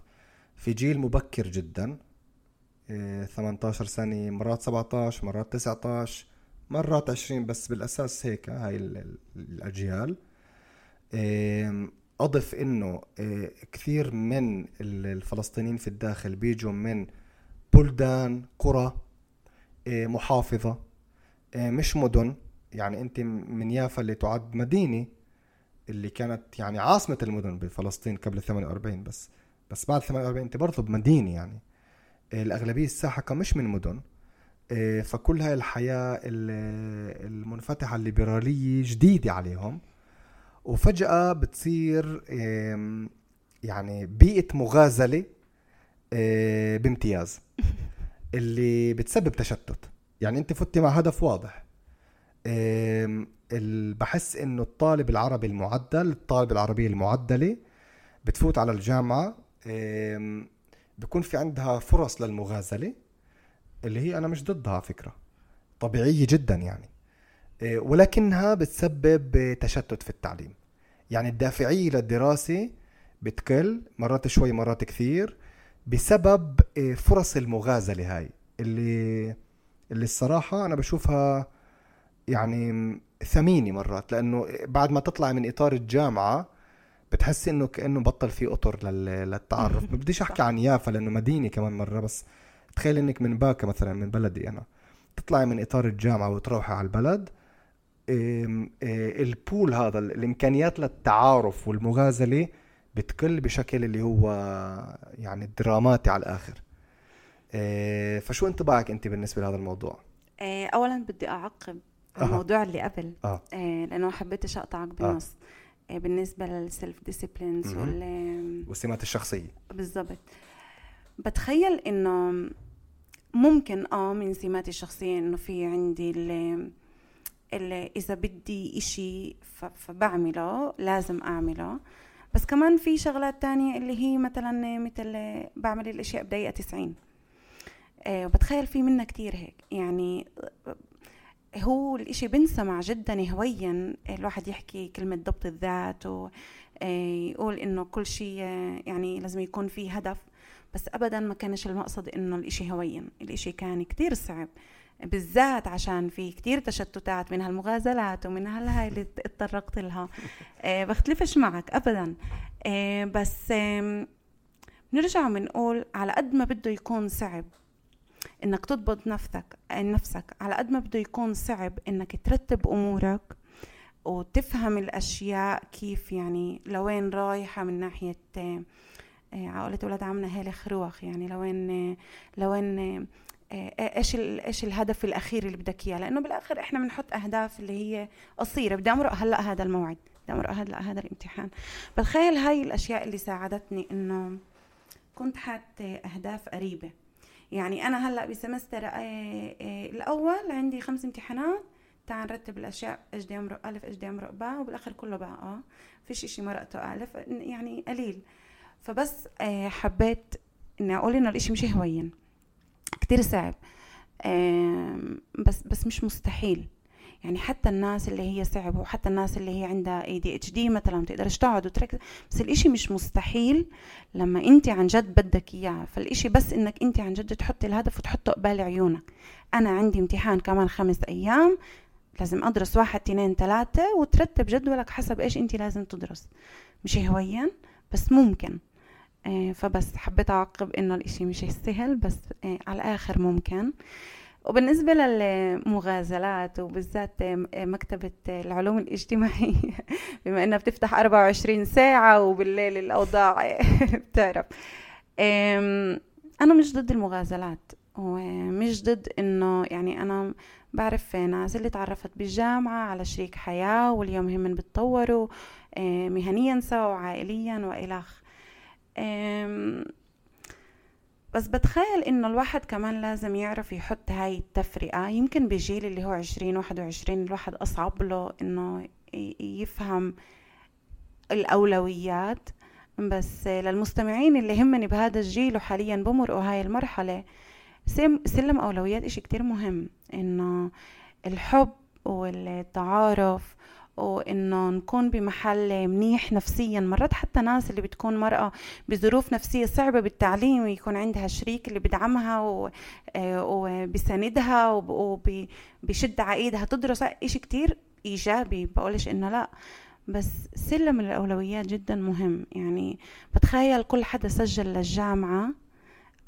في جيل مبكر جدا. 18 سنة مرات 17 مرات 19 مرات 20 بس بالأساس هيك هاي الأجيال. أضف إنه آه، كثير من الفلسطينيين في الداخل بيجوا من بلدان قرى آه، محافظة آه، مش مدن. يعني أنت من يافا اللي تعد مدينة اللي كانت يعني عاصمة المدن بفلسطين قبل 48 بس بس بعد 48 أنت برضه بمدينة يعني. الأغلبية الساحقة مش من مدن آه، فكل هاي الحياة المنفتحة الليبرالية جديدة عليهم. وفجأة بتصير يعني بيئة مغازلة آه، بامتياز اللي بتسبب تشتت. يعني أنت فتي مع هدف واضح. بحس إنه الطالب العربي المعدل الطالب العربية المعدلة بتفوت على الجامعة. بكون في عندها فرص للمغازلة اللي هي أنا مش ضدها فكرة. طبيعية جدا يعني. إيه، ولكنها بتسبب تشتت في التعليم. يعني الدافعية للدراسة بتقل مرات شوي مرات كثير بسبب إيه، فرص المغازلة هاي. اللي اللي الصراحة أنا بشوفها يعني ثمينة مرات لأنه بعد ما تطلع من إطار الجامعة بتحس إنه كأنه بطل في أطر للتعرف. ما بديش أحكي عن يافا لأنه مدينة كمان مرة بس تخيل إنك من باكا مثلا من بلدي أنا تطلعي من إطار الجامعة وتروحي على البلد البول هذا الإمكانيات للتعارف والمغازلة بتقل بشكل اللي هو يعني دراماتي على الآخر. فشو انطباعك أنت بالنسبة لهذا الموضوع؟ اولا بدي أعقب الموضوع اللي قبل. آه. لأنه ما حبيتش أقطعك بالنص. آه. بالنسبة لل self discipline والسمات الشخصية. بالضبط بتخيل إنه ممكن آه من سماتي الشخصية إنه في عندي اللي, اللي إذا بدي إشي فبعمله لازم أعمله. بس كمان في شغلات تانية اللي هي مثلا مثل بعمل الأشياء بدقيقة 90 آه وبتخيل في منا كتير هيك. يعني هو الإشي بنسمع جدا هويا الواحد يحكي كلمة ضبط الذات ويقول آه، إنه كل شيء آه، يعني لازم يكون في هدف. بس ابدا ما كانش المقصد إنه الإشي هوين الإشي كان كتير صعب. بالذات عشان في كتير تشتتات من هالمغازلات ومن هالهاي اللي اتطرقت لها. آه بختلفش معك ابدا. آه بس آه نرجع بنقول على قد ما بده يكون صعب إنك تضبط نفسك نفسك. على قد ما بده يكون صعب إنك ترتب أمورك وتفهم الأشياء كيف يعني لوين رايحة من ناحية آه، عقلة ولاد عمنا هالي خروخ يعني لوين لوين آه، إيش إيش الهدف الأخير اللي بدك إياه؟ لأنه بالآخر إحنا بنحط أهداف اللي هي قصيرة. بدي أمرق هلأ هذا الموعد. بدي أمرق هلأ هذا الامتحان. بتخيل هاي الأشياء اللي ساعدتني إنه كنت حاطة أهداف قريبة. يعني أنا هلأ بسمستر آه، آه، الأول عندي خمس امتحانات تعال نرتب الأشياء إيش بدي امرق ألف إيش بدي امرق باء وبالآخر كله باء آه. فيش إشي مرقته ألف يعني قليل. فبس حبيت إني أقول إنه الإشي مش هوين كتير صعب بس بس مش مستحيل. يعني حتى الناس اللي هي صعب وحتى الناس اللي هي عندها اي دي اتش دي مثلا بتقدرش تقعد وتركز. بس الإشي مش مستحيل لما أنت عن جد بدك إياه. فالإشي بس إنك أنت عن جد تحطي الهدف وتحطه قبال عيونك. أنا عندي امتحان كمان خمس أيام. لازم أدرس واحد اثنين ثلاثة وترتب جدولك حسب إيش أنت لازم تدرس. مش هويا بس ممكن. آه، فبس حبيت أعقب إنه الإشي مش سهل بس آه، على الآخر ممكن. وبالنسبة للمغازلات وبالذات آه، مكتبة العلوم الاجتماعية بما إنها بتفتح 24 ساعة وبالليل الأوضاع بتعرف. أنا مش ضد المغازلات ومش ضد إنه يعني أنا بعرف ناس اللي تعرفت بالجامعة على شريك حياة واليوم هم بتطوروا مهنيا سوا وعائليا وإلخ بس بتخيل إنه الواحد كمان لازم يعرف يحط هاي التفرقة. يمكن بجيل اللي هو عشرين واحد وعشرين الواحد أصعب له إنه يفهم الأولويات. بس للمستمعين اللي همني بهذا الجيل وحاليا بمرقوا هاي المرحلة سلم أولويات إشي كتير مهم. إنه الحب والتعارف وانه نكون بمحل منيح نفسيا. مرات حتى ناس اللي بتكون مرأة بظروف نفسية صعبة بالتعليم ويكون عندها شريك اللي بدعمها آه، وبساندها وبشد على ايدها تدرس إشي كتير إيجابي. بقولش إنه لا. بس سلم الأولويات جدا مهم. يعني بتخيل كل حدا سجل للجامعة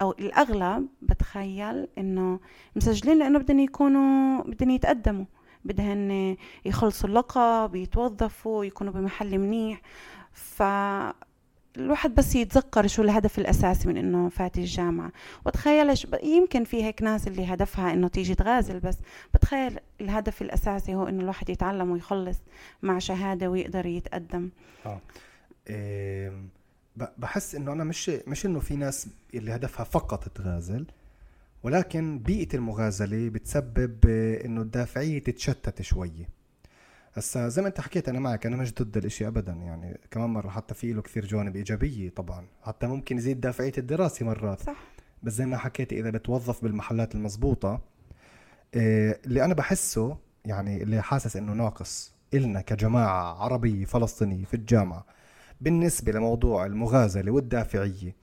أو الأغلب بتخيل إنه مسجلين لأنه بدهم يكونوا بدهم يتقدموا. بدهن يخلصوا اللقب يتوظفوا يكونوا بمحل منيح. ف الواحد بس يتذكر شو الهدف الأساسي من إنه فات الجامعة. وتخيل يمكن في هيك ناس اللي هدفها إنه تيجي تغازل بس. بتخيل الهدف الأساسي هو إنه الواحد يتعلم ويخلص مع شهادة ويقدر يتقدم. آه. إيه بحس إنه أنا مش مش إنه في ناس اللي هدفها فقط تغازل. ولكن بيئة المغازلة بتسبب إنه الدافعية تتشتت شوية هسا زي ما انت حكيت أنا معك أنا مش ضد الاشي ابدا يعني كمان مرة حتى في له كثير جوانب إيجابية طبعا حتى ممكن يزيد دافعية الدراسة مرات. صح. بس زي ما حكيت إذا بتوظف بالمحلات المزبوطة إيه اللي أنا بحسه يعني اللي حاسس إنه ناقص إلنا كجماعة عربية فلسطينية في الجامعة بالنسبة لموضوع المغازلة والدافعية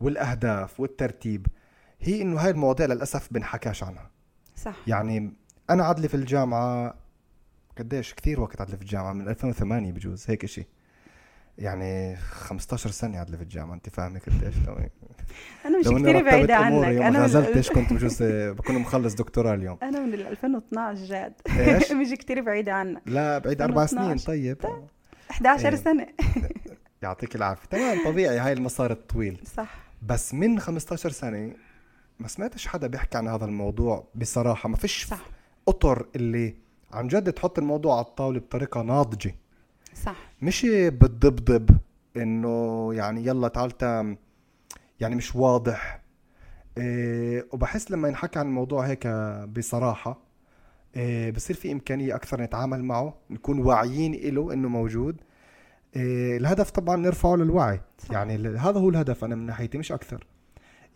والأهداف والترتيب هي إنه هاي المواضيع للأسف بنحكاش عنها. صح. يعني أنا عدلي في الجامعة قديش؟ كثير وقت عدلي في الجامعة من 2008 بجوز هيك شيء يعني 15 سنة عدلي في الجامعة أنت فاهمة قديش؟ لو أنا مش كثير بعيدة عنك. أنا ما غزلتش كنت بجوز بكون مخلص دكتوراه اليوم. أنا من 2012 جاد. إيش؟ مش كثير بعيده عنك. لا بعيد أربع سنين طيب. 11 إيه. سنة. يعطيك العافية. تمام طبيعي هاي المسار الطويل. صح. بس من 15 سنة ما سمعتش حدا بيحكي عن هذا الموضوع بصراحة. ما فيش صح. أطر اللي عن جد تحط الموضوع على الطاولة بطريقة ناضجة. صح. مش بتضبضب إنه يعني يلا تعال تام. يعني مش واضح. إيه وبحس لما ينحكى عن الموضوع هيك بصراحة إيه بصير في إمكانية أكثر نتعامل معه نكون واعيين له إنه موجود. إيه الهدف طبعا نرفعه للوعي. صح. يعني هذا هو الهدف أنا من ناحيتي مش أكثر.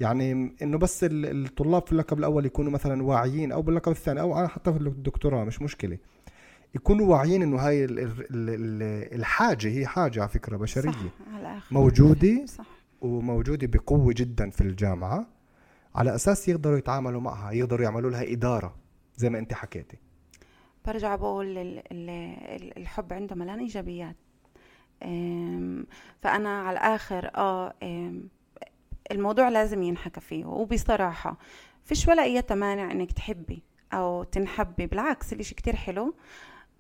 يعني إنه بس الطلاب في اللقب الأول يكونوا مثلا واعيين أو باللقب الثاني أو حتى في الدكتوراه مش مشكلة يكونوا واعيين إنه هاي الحاجة هي حاجة على فكرة بشرية صح. موجودة صح. وموجودة بقوة جدا في الجامعة على أساس يقدروا يتعاملوا معها يقدروا يعملوا لها إدارة زي ما أنت حكيتي برجع بقول الحب عنده ملان إيجابيات فأنا على الآخر آه الموضوع لازم ينحكى فيه وبصراحة فيش ولا أي مانع إنك تحبي أو تنحبي بالعكس الإشي كتير حلو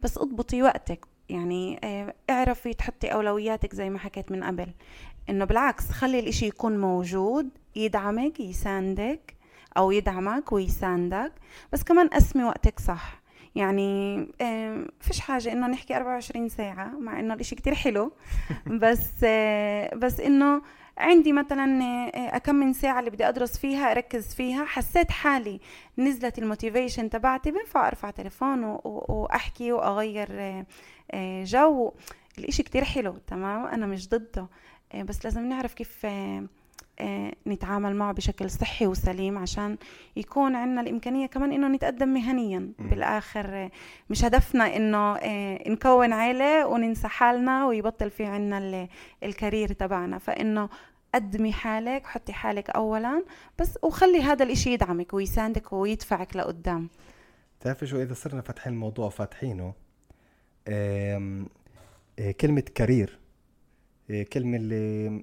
بس اضبطي وقتك. يعني آه، اعرفي تحطي أولوياتك زي ما حكيت من قبل إنه بالعكس خلي الإشي يكون موجود يدعمك يساندك أو يدعمك ويساندك بس كمان قسمي وقتك صح. يعني آه، فيش حاجة إنه نحكي 24 ساعة مع إنه الإشي كتير حلو بس آه، بس إنه عندي مثلا آه، كم من ساعة اللي بدي أدرس فيها أركز فيها. حسيت حالي نزلت الموتيفيشن تبعتي بنفع أرفع تليفون وأحكي وأغير آه، آه، جو. الإشي كتير حلو تمام؟ أنا مش ضده. بس لازم نعرف كيف نتعامل معه بشكل صحي وسليم عشان يكون عندنا الإمكانية كمان إنه نتقدم مهنيا. بالآخر مش هدفنا إنه نكون عيلة وننسى حالنا ويبطل في عنا الكارير تبعنا. فإنه قدمي حالك حطي حالك أولا بس وخلي هذا الإشي يدعمك ويساندك ويدفعك لقدام. تعرفي شو؟ إذا صرنا فاتحين الموضوع فاتحينه كلمة career كلمة اللي آه،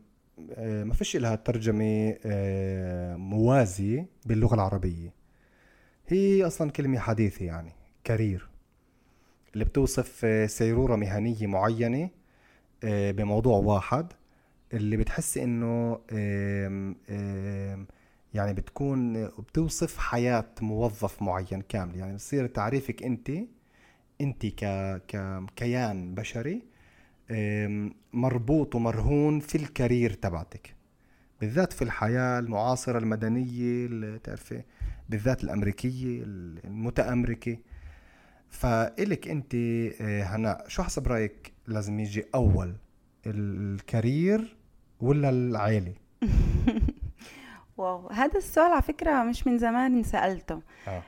ما فيش لها ترجمة آه، موازية باللغة العربية. هي أصلا كلمة حديثة يعني career اللي بتوصف آه، سيرورة مهنية معينة بموضوع واحد. اللي بتحس إنه يعني بتكون بتوصف حياة موظف معين كامل. يعني بصير تعريفك أنت أنت ك ككيان بشري مربوط ومرهون في الكارير تبعتك بالذات في الحياة المعاصرة المدنية تعرفي بالذات الأمريكية المتأمركة فإلك أنت آه، هنا شو حسب رأيك لازم يجي أول الكارير ولا العائلة؟ واو هذا السؤال على فكرة مش من زمان سألته آه.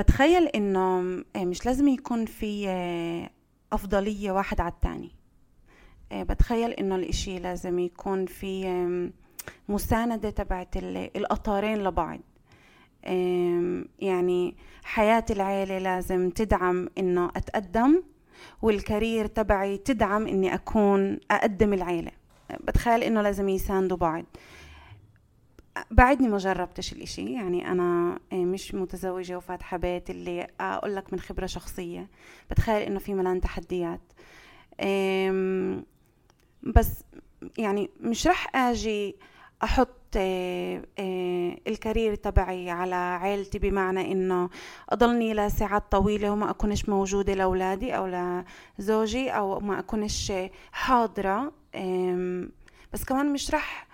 بتخيل إنه آه، مش لازم يكون في آه، أفضلية واحد على التاني. آه، بتخيل إنه الإشي لازم يكون في مساندة تبعت الأطارين لبعض. يعني حياة العيلة لازم تدعم إنه أتقدم والكارير تبعي تدعم إني أكون أقدم العيلة. بتخيل إنه لازم يساندوا بعض. بعدني ما جربتش الإشي. يعني أنا آه، مش متزوجة وفاتحة بيت اللي أقول لك من خبرة شخصية. بتخيل إنه في ملان تحديات. بس يعني مش رح آجي أحط آه، آه، الكارير تبعي على عيلتي بمعنى إنه أضلني لساعات طويلة وما أكونش موجودة لأولادي أو لزوجي أو ما أكونش حاضرة. بس كمان مش رح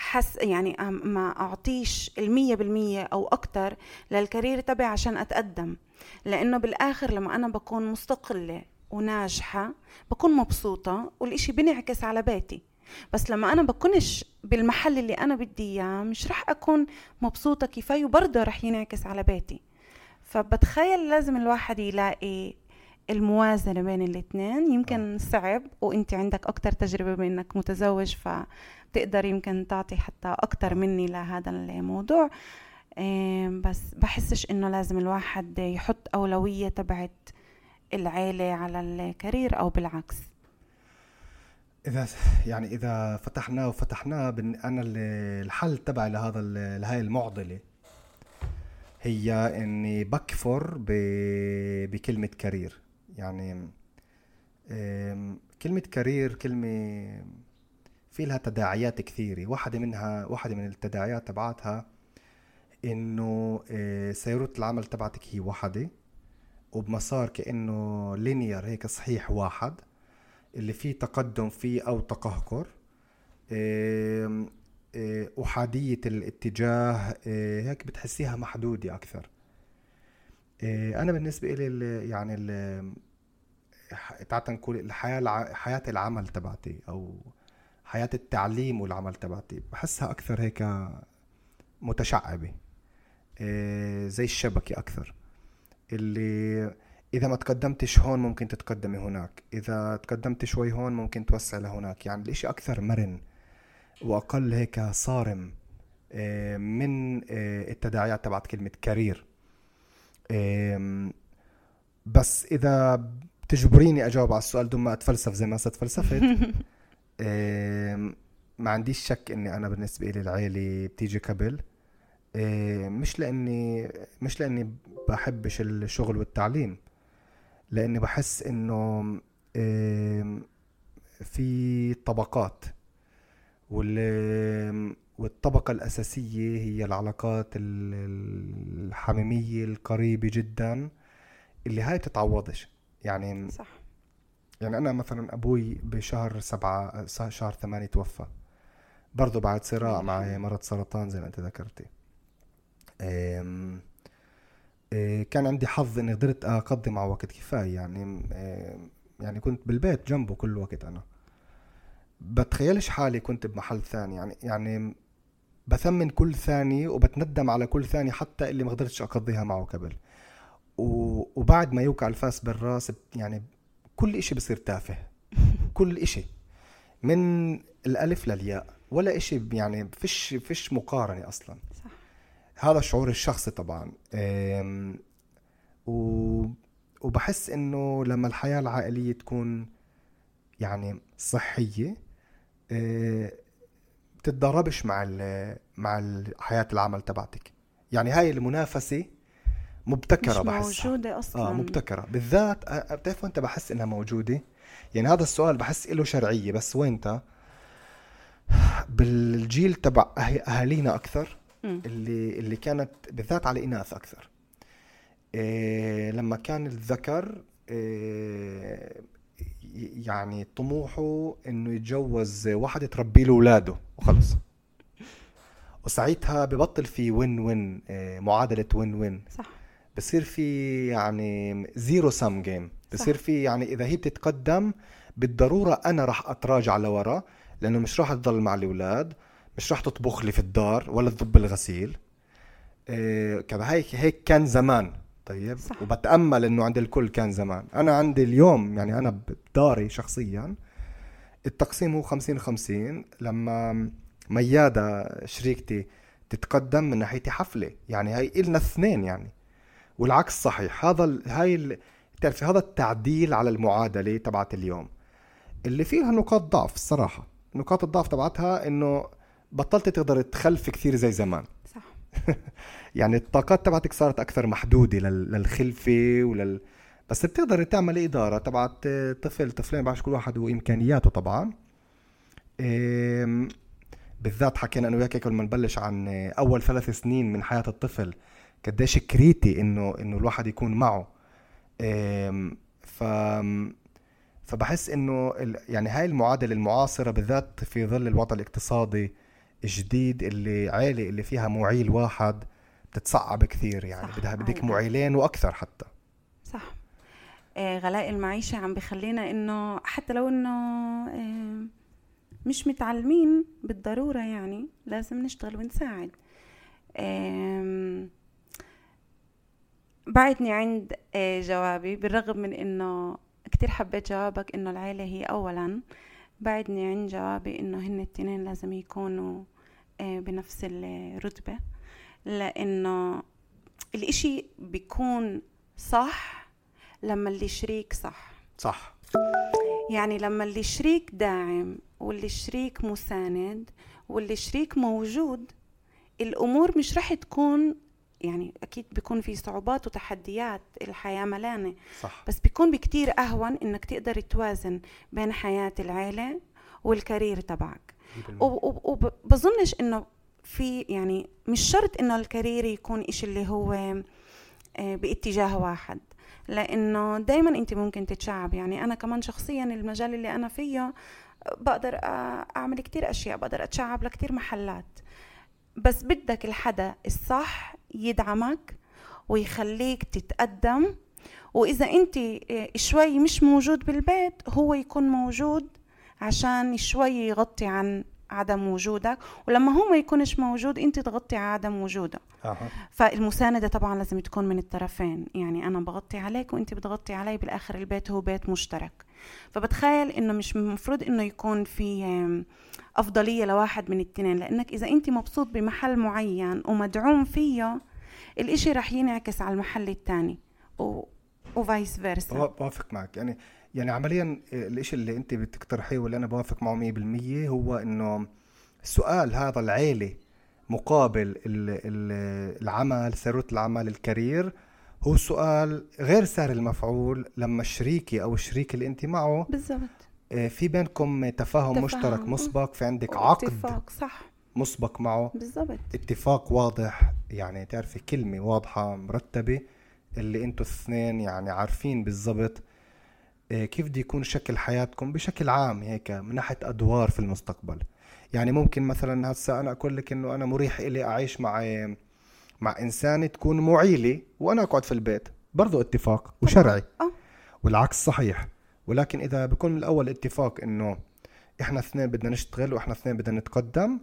حس يعني ما أعطيش المية بالمية أو أكتر للكارير تبعي عشان أتقدم. لأنه بالآخر لما أنا بكون مستقلة وناجحة بكون مبسوطة والإشي بنعكس على بيتي. بس لما أنا بكونش بالمحل اللي أنا بدي إياه مش رح أكون مبسوطة كفاية وبرضه رح ينعكس على بيتي. فبتخيل لازم الواحد يلاقي الموازنة بين الاثنين يمكن صعب وانت عندك أكتر تجربة بإنك متزوج ف بتقدر يمكن تعطي حتى أكتر مني لهذا الموضوع. بس بحسش إنه لازم الواحد يحط أولوية تبعت العيلة على الكارير أو بالعكس. إذا يعني إذا فتحناه وفتحناه أنا الحل تبعي لهذا لهاي المعضلة هي إني بكفر بكلمة career. يعني كلمة career كلمة في لها تداعيات كثيرة. واحدة منها واحدة من التداعيات تبعاتها إنه آه، سيرورة العمل تبعتك هي واحدة وبمسار كأنه linear هيك صحيح واحد اللي فيه تقدم فيه أو تقهقر آه، أحادية الاتجاه آه، هيك بتحسيها محدودة أكثر. أنا بالنسبة لي يعني تعال نقول الحياة حياة العمل تبعتي أو حياة التعليم والعمل تبعتي. بحسها أكثر هيك متشعبة. إيه، زي الشبكة أكثر. اللي إذا ما تقدمتش هون ممكن تتقدمي هناك. إذا تقدمت شوي هون ممكن توسع لهناك. يعني الإشي أكثر مرن وأقل هيك صارم آه، من آه، التداعيات تبعت كلمة كارير بس إذا بتجبريني أجاوب على السؤال دون ما أتفلسف زي ما ستفلسفت. ما عنديش شك إني أنا بالنسبة لي العيلة بتيجي قبل. مش لأني مش لأني بحبش الشغل والتعليم لأني بحس إنه في طبقات والطبقة الأساسية هي العلاقات الحميمية القريبة جدا اللي هاي بتتعوضش. يعني صح. يعني أنا مثلا أبوي بشهر سبعة شهر ثمانية توفى. برضه بعد صراع مع مرض سرطان زي ما أنت ذكرتي. إيه، كان عندي حظ إني قدرت أقضي معه وقت كفاية يعني يعني كنت بالبيت جنبه كل وقت أنا. بتخيلش حالي كنت بمحل ثاني يعني يعني بثمن كل ثانية وبتندم على كل ثانية حتى اللي ما قدرتش أقضيها معه قبل. وبعد ما يوقع الفاس بالراس يعني كل إشي بصير تافه. كل إشي. من الألف للياء. ولا إشي يعني فيش فيش مقارنة أصلا. صح. هذا الشعور الشخصي طبعا. و وبحس إنه لما الحياة العائلية تكون يعني صحية بتتضاربش مع مع حياة العمل تبعتك. يعني هاي المنافسة مبتكرة بحس موجودة أصلا. آه مبتكرة. بالذات بتعرف وانت بحس إنها موجودة؟ يعني هذا السؤال بحس له شرعية بس وينتا بالجيل تبع أهالينا أكثر اللي اللي كانت بالذات على الاناث أكثر. إيه لما كان الذكر إيه يعني طموحه إنه يتجوز واحدة تربي له أولاده وخلص. وساعتها ببطل في وين وين معادلة وين وين صح. بصير في يعني zero sum game بصير في يعني إذا هي بتتقدم بالضرورة أنا راح أتراجع لورا لأنه مش راح تضل مع الأولاد مش راح تطبخ لي في الدار ولا تضب الغسيل. إيه كذا هيك هيك كان زمان. طيب؟ صح. وبتأمل إنه عند الكل كان زمان. أنا عندي اليوم يعني أنا بداري شخصيا التقسيم هو 50 50 لما ميادة شريكتي تتقدم من ناحيتي حفلة يعني هاي إلنا اثنين يعني. والعكس صحيح. هذا ال... هاي ال... تعرفي هذا التعديل على المعادلة تبعت اليوم. اللي فيها نقاط ضعف الصراحة نقاط الضعف تبعتها إنه بطلت تقدر تخلف كثير زي زمان. صح. يعني الطاقات تبعتك صارت أكثر محدودة للخلفة ولل بس بتقدر تعمل إدارة تبعت طفل طفلين بعرفش كل واحد وإمكانياته طبعا. بالذات حكينا أنا وياك قبل ما نبلش عن أول ثلاث سنين من حياة الطفل. قديش كريتي إنه إنه الواحد يكون معه. ف فبحس إنه يعني هاي المعادلة المعاصره بالذات في ظل الوضع الاقتصادي الجديد اللي عائله اللي فيها معيل واحد بتتصعب كثير يعني بدها بدك معيلين وأكثر حتى. صح. آه غلاء المعيشة عم بخلينا إنه حتى لو إنه آه مش متعلمين بالضرورة يعني لازم نشتغل ونساعد. آه بعدني عند آه جوابي بالرغم من إنه كتير حبيت جوابك إنه العيلة هي اولا بعدني عن جوابي إنه هن التنين لازم يكونوا آه، بنفس الرتبة لإنه الإشي بيكون صح لما اللي شريك صح. صح. يعني لما اللي شريك داعم واللي شريك مساند واللي شريك موجود الأمور مش رح تكون يعني أكيد بيكون في صعوبات وتحديات الحياة ملانة. صح. بس بيكون بكتير أهون إنك تقدر توازن بين حياة العيلة والكارير تبعك. وبظنش إنه في يعني مش شرط إنه الكارير يكون إشي اللي هو آه، باتجاه واحد لإنه دائما أنت ممكن تتشعب. يعني أنا كمان شخصيا المجال اللي أنا فيه بقدر أعمل كتير أشياء بقدر أتشعب لكتير محلات. بس بدك الحدا الصح يدعمك ويخليك تتقدم. وإذا أنت آه، شوي مش موجود بالبيت هو يكون موجود عشان شوي يغطي عن عدم وجودك ولما هو ما يكونش موجود أنت تغطي على عدم وجوده. أه. فالمساندة طبعا لازم تكون من الطرفين يعني أنا بغطي عليك وأنت بتغطي علي بالآخر البيت هو بيت مشترك. فبتخيل إنه مش المفروض إنه يكون في أفضلية لواحد من التنين لأنك إذا أنت مبسوط بمحل معين ومدعوم فيه الإشي رح ينعكس على المحل الثاني و... وفايس فيرسا. بوافق معك. يعني يعني عمليا الإشي اللي أنت بتقترحيه واللي أنا بوافق معه 100% هو إنه السؤال هذا العيلة مقابل العمل ثروة العمل الكارير هو سؤال غير سهل المفعول لما الشريكي أو الشريك اللي أنت معه بالضبط. آه، في بينكم تفاهم, تفاهم. مشترك مسبق في عندك عقد اتفاق صح. مسبق معه. بالضبط. اتفاق واضح يعني تعرفي كلمة واضحة مرتبة اللي أنتوا الاثنين يعني عارفين بالضبط آه، كيف بده يكون شكل حياتكم بشكل عام هيك من ناحية أدوار في المستقبل. يعني ممكن مثلا هسا أنا أقول لك إنه أنا مريح إلي أعيش مع مع إنسانة تكون معيلة وأنا أقعد في البيت برضه اتفاق وشرعي. أه. والعكس صحيح. ولكن إذا بكون من الأول اتفاق إنه إحنا اثنين بدنا نشتغل وإحنا اثنين بدنا نتقدم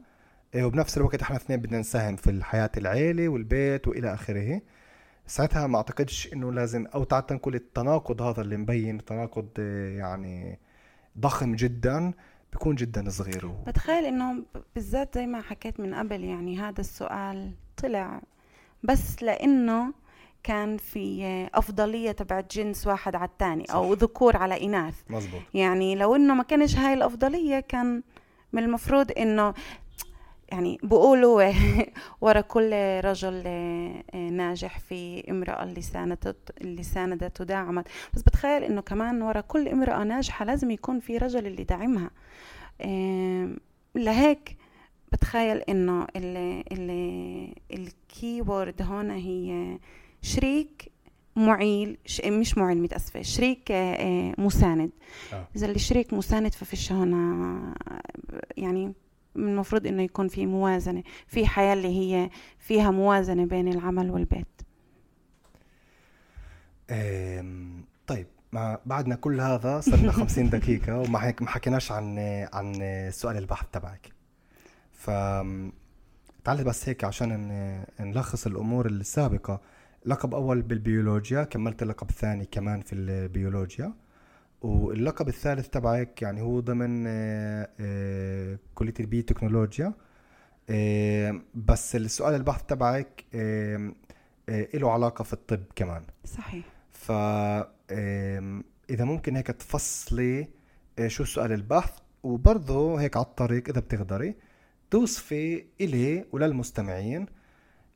إيه، وبنفس الوقت إحنا اثنين بدنا نساهم في الحياة العيلة والبيت وإلى آخره ساعتها ما أعتقدش إنه لازم أو تعال نقول التناقض هذا اللي مبين تناقض يعني ضخم جدا بيكون جدا صغير. بتخيل إنه بالذات زي ما حكيت من قبل يعني هذا السؤال طلع بس لإنه كان في أفضلية تبعت جنس واحد على الثاني أو ذكور على إناث. مزبوط. يعني لو إنه ما كانش هاي الأفضلية كان من المفروض إنه يعني بقولوا ورا كل رجل ناجح في امرأة اللي ساندت اللي ساندت ودعمت بس بتخيل إنه كمان ورا كل امرأة ناجحة لازم يكون في رجل اللي دعمها لهيك بتخيل إنه اللي اللي الكي وورد هون هي شريك معيل مش معيل متأسفة شريك آه، مساند. آه. إذا الشريك مساند ففيش هون يعني المفروض إنه يكون في موازنة في حياة اللي هي فيها موازنة بين العمل والبيت. طيب ما بعدنا كل هذا صرنا 50 دقيقة وما هيك ما حكيناش عن عن سؤال البحث تبعك. ف تعال بس هيك عشان نلخص الأمور السابقة. لقب أول بالبيولوجيا كملت اللقب الثاني كمان في البيولوجيا. واللقب الثالث تبعك يعني هو ضمن آه، آه، كلية البي تكنولوجيا. آه، بس السؤال البحث تبعك له علاقة في الطب كمان. صحيح. ف إذا ممكن هيك تفصلي شو سؤال البحث؟ وبرضه هيك على الطريق إذا بتقدري توصفي إلي وللمستمعين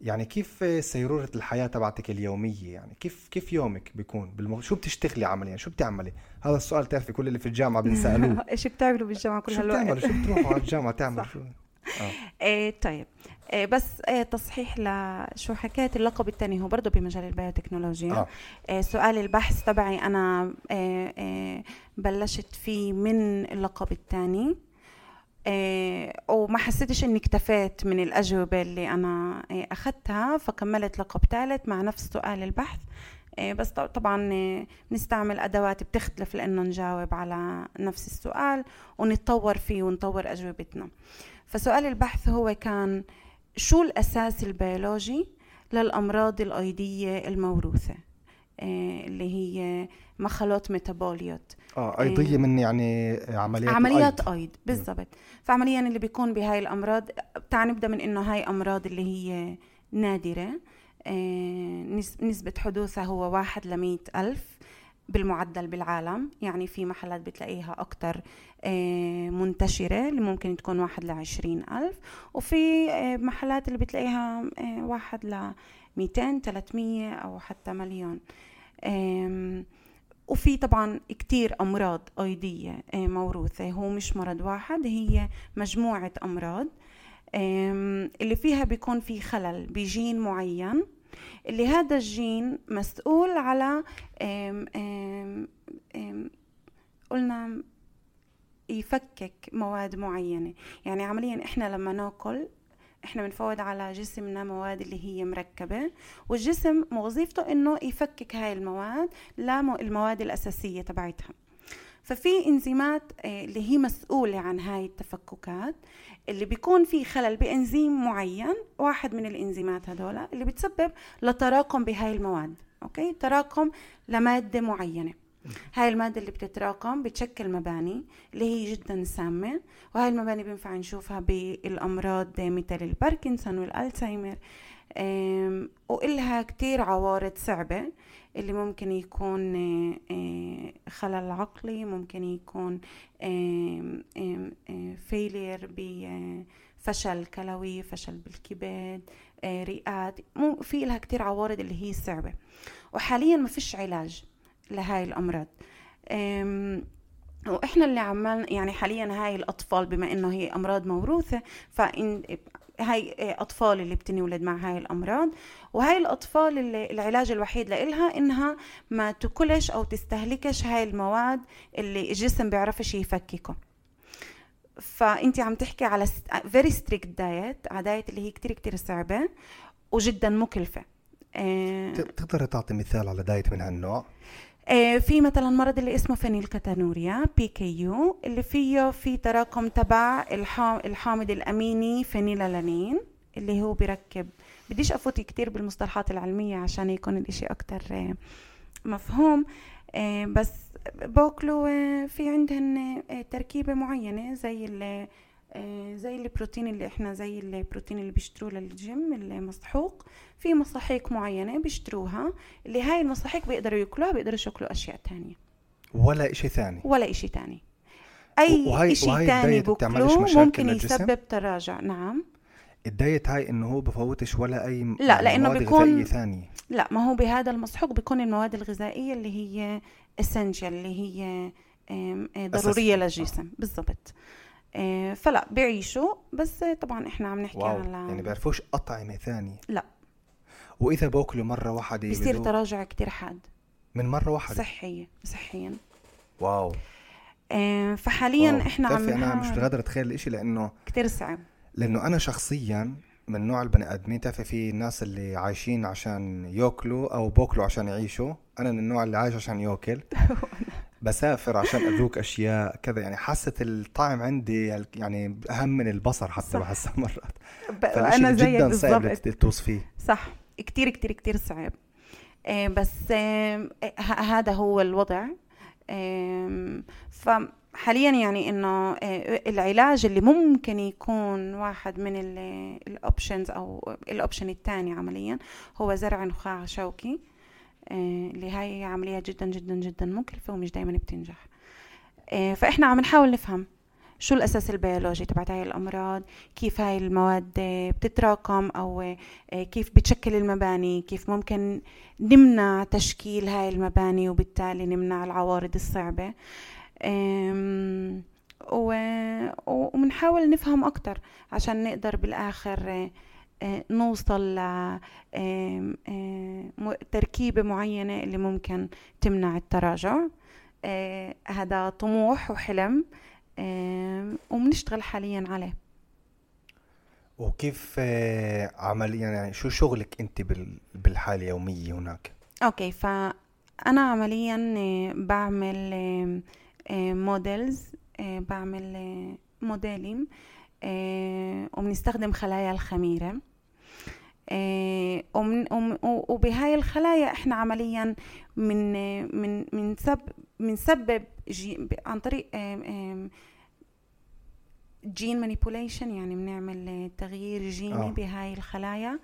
يعني كيف سيرورة الحياة تبعتك اليومية يعني؟ كيف كيف يومك بيكون؟ بالمغ... شو بتشتغلي عمليا؟ شو بتعملي؟ هذا السؤال تعرفي كل اللي في الجامعة بنسألوه. إيش بتعملوا بالجامعة كل هالوقت؟ شو بتعملوا؟ شو بتروحوا على الجامعة تعملوا؟ شو؟ آه. إيه طيب. إيه بس إيه تصحيح لشو حكيت اللقب الثاني هو برضه بمجال البيوتكنولوجيا. آه. إيه سؤال البحث تبعي أنا إيه إيه بلشت فيه من اللقب الثاني وما حسيتش إني اكتفيت من الأجوبة اللي أنا إيه أخذتها فكملت لقب ثالث مع نفس سؤال البحث. إيه بس طبعا إيه نستعمل أدوات بتختلف لأنه نجاوب على نفس السؤال ونتطور فيه ونطور أجوبتنا. فسؤال البحث هو كان شو الأساس البيولوجي للأمراض الأيضية الموروثة؟ اللي هي مخلوط ميتابوليت. آه أيضية من يعني عمليات عمليات أيض, أيض. بالضبط. فعمليا اللي بيكون بهاي الأمراض تعال نبدأ من إنه هاي أمراض اللي هي نادرة. آه نسبة حدوثها هو واحد لمية ألف بالمعدل بالعالم. يعني في محلات بتلاقيها أكتر آه منتشرة اللي ممكن تكون واحد لعشرين ألف. وفي آه محلات اللي بتلاقيها آه واحد لميتين تلاتمية أو حتى مليون. وفي طبعا كتير أمراض أيدية آه، موروثة. هو مش مرض واحد هي مجموعة أمراض. اللي فيها بيكون في خلل بجين معين. اللي هذا الجين مسؤول على قلنا يفكك مواد معينة. يعني عمليا إحنا لما نأكل إحنا بنفوت على جسمنا مواد اللي هي مركبة والجسم وظيفته إنه يفكك هاي المواد للمواد الأساسية تبعتها. ففي إنزيمات آه، اللي هي مسؤولة عن هاي التفككات اللي بيكون في خلل بإنزيم معين واحد من الإنزيمات هدول اللي بتسبب لتراكم بهاي المواد أوكي؟ تراكم لمادة معينة. هاي المادة اللي بتتراكم بتشكل مباني اللي هي جدا سامة وهاي المباني بينفع نشوفها بالأمراض مثل الباركنسون والألزهايمر. وإلها كتير عوارض صعبة اللي ممكن يكون آه، خلل عقلي ممكن يكون failure بفشل كلوي فشل بالكبد آه، رئات. في لها كتير عوارض اللي هي صعبة. وحاليا ما فيش علاج. لهاي الأمراض. وإحنا اللي عمال يعني حاليا هاي الأطفال بما إنه هي أمراض موروثة فإن هاي أطفال اللي بتنولد مع هاي الأمراض وهاي الأطفال اللي العلاج الوحيد لإلها إنها ما تاكلش أو تستهلكش هاي المواد اللي الجسم بيعرفش يفككه. فانت عم تحكي على very strict diet على diet اللي هي كتير كتير صعبة وجدا مكلفة. تقدر تعطي مثال على diet من هالنوع؟ في مثلا مرض اللي اسمه phenylketonuria PKU اللي فيه في تراكم تبع الحامض الأميني فينيلالانين اللي هو بيركب بديش أفوت كتير بالمصطلحات العلمية عشان يكون الإشي أكتر آه، مفهوم. آه، بس بياكلوا في عندهن تركيبة معينة زي آه، زي البروتين اللي إحنا زي البروتين اللي بيشتروه للجيم المسحوق. في مساحيق معينة بيشتروها اللي هاي المساحيق بيقدروا يأكلوها بيقدروا ياكلوا أشياء تانية. ولا إشي ثاني. ولا إشي ثاني أي وهي إشي وهي ثاني بوكلوه ممكن يسبب تراجع. نعم. ال diet هاي إنه هو بفوتش ولا أي لا لأنه بيكون ثانية. لا ما هو بهذا المسحوق بيكون المواد الغذائية اللي هي essential اللي هي ضرورية للجسم. بالضبط. آه، فلا بيعيشوا بس طبعا إحنا عم نحكي واو. على يعني بيعرفوش أطعمة ثانية. لا. وإذا باكلوا مرة واحدة بيصير تراجع كتير حاد. من مرة واحدة؟ صحية صحيا. واو. آه فحاليا واو. إحنا عم أنا مش قادر أتخيل الإشي لأنه كتير صعب. لأنه أنا شخصيا من نوع البني آدمين تعرفي في ناس اللي عايشين عشان يأكلوا أو بأكلوا عشان يعيشوا. أنا من النوع اللي عايش عشان يأكل. بسافر عشان أذوق أشياء كذا. يعني حاسة الطعم عندي يعني أهم من البصر حتى بحس مرات. أنا زيك جدا صعب توصفيه صح. كتير كتير كتير صعب. آه، بس هذا هو الوضع. فحاليا يعني إنه آه، العلاج اللي ممكن يكون واحد من ال options أو ال option الثاني عمليا هو زرع نخاع شوكي. آه، اللي هاي عملية جدا جدا جدا مكلفة ومش دايما بتنجح. آه، فإحنا عم نحاول نفهم. شو الأساس البيولوجي تبعت هاي الأمراض؟ كيف هاي المواد بتتراكم؟ أو آه، كيف بتشكل المباني؟ كيف ممكن نمنع تشكيل هاي المباني وبالتالي نمنع العوارض الصعبة؟ وبنحاول نفهم أكتر عشان نقدر بالآخر آه، نوصل لتركيبة معينة اللي ممكن تمنع التراجع. آه، هذا طموح وحلم. وبنشتغل حاليا عليه. وكيف آه، عمليا يعني شو شغلك أنت بالحالة اليوميه هناك؟ okay فأنا عمليا بعمل models بعمل modeling وبنستخدم خلايا الخميرة. آه، وبهاي الخلايا إحنا عمليا من من من سب بنسبب عن طريق gene manipulation يعني بنعمل تغيير جيني أوه. بهاي الخلايا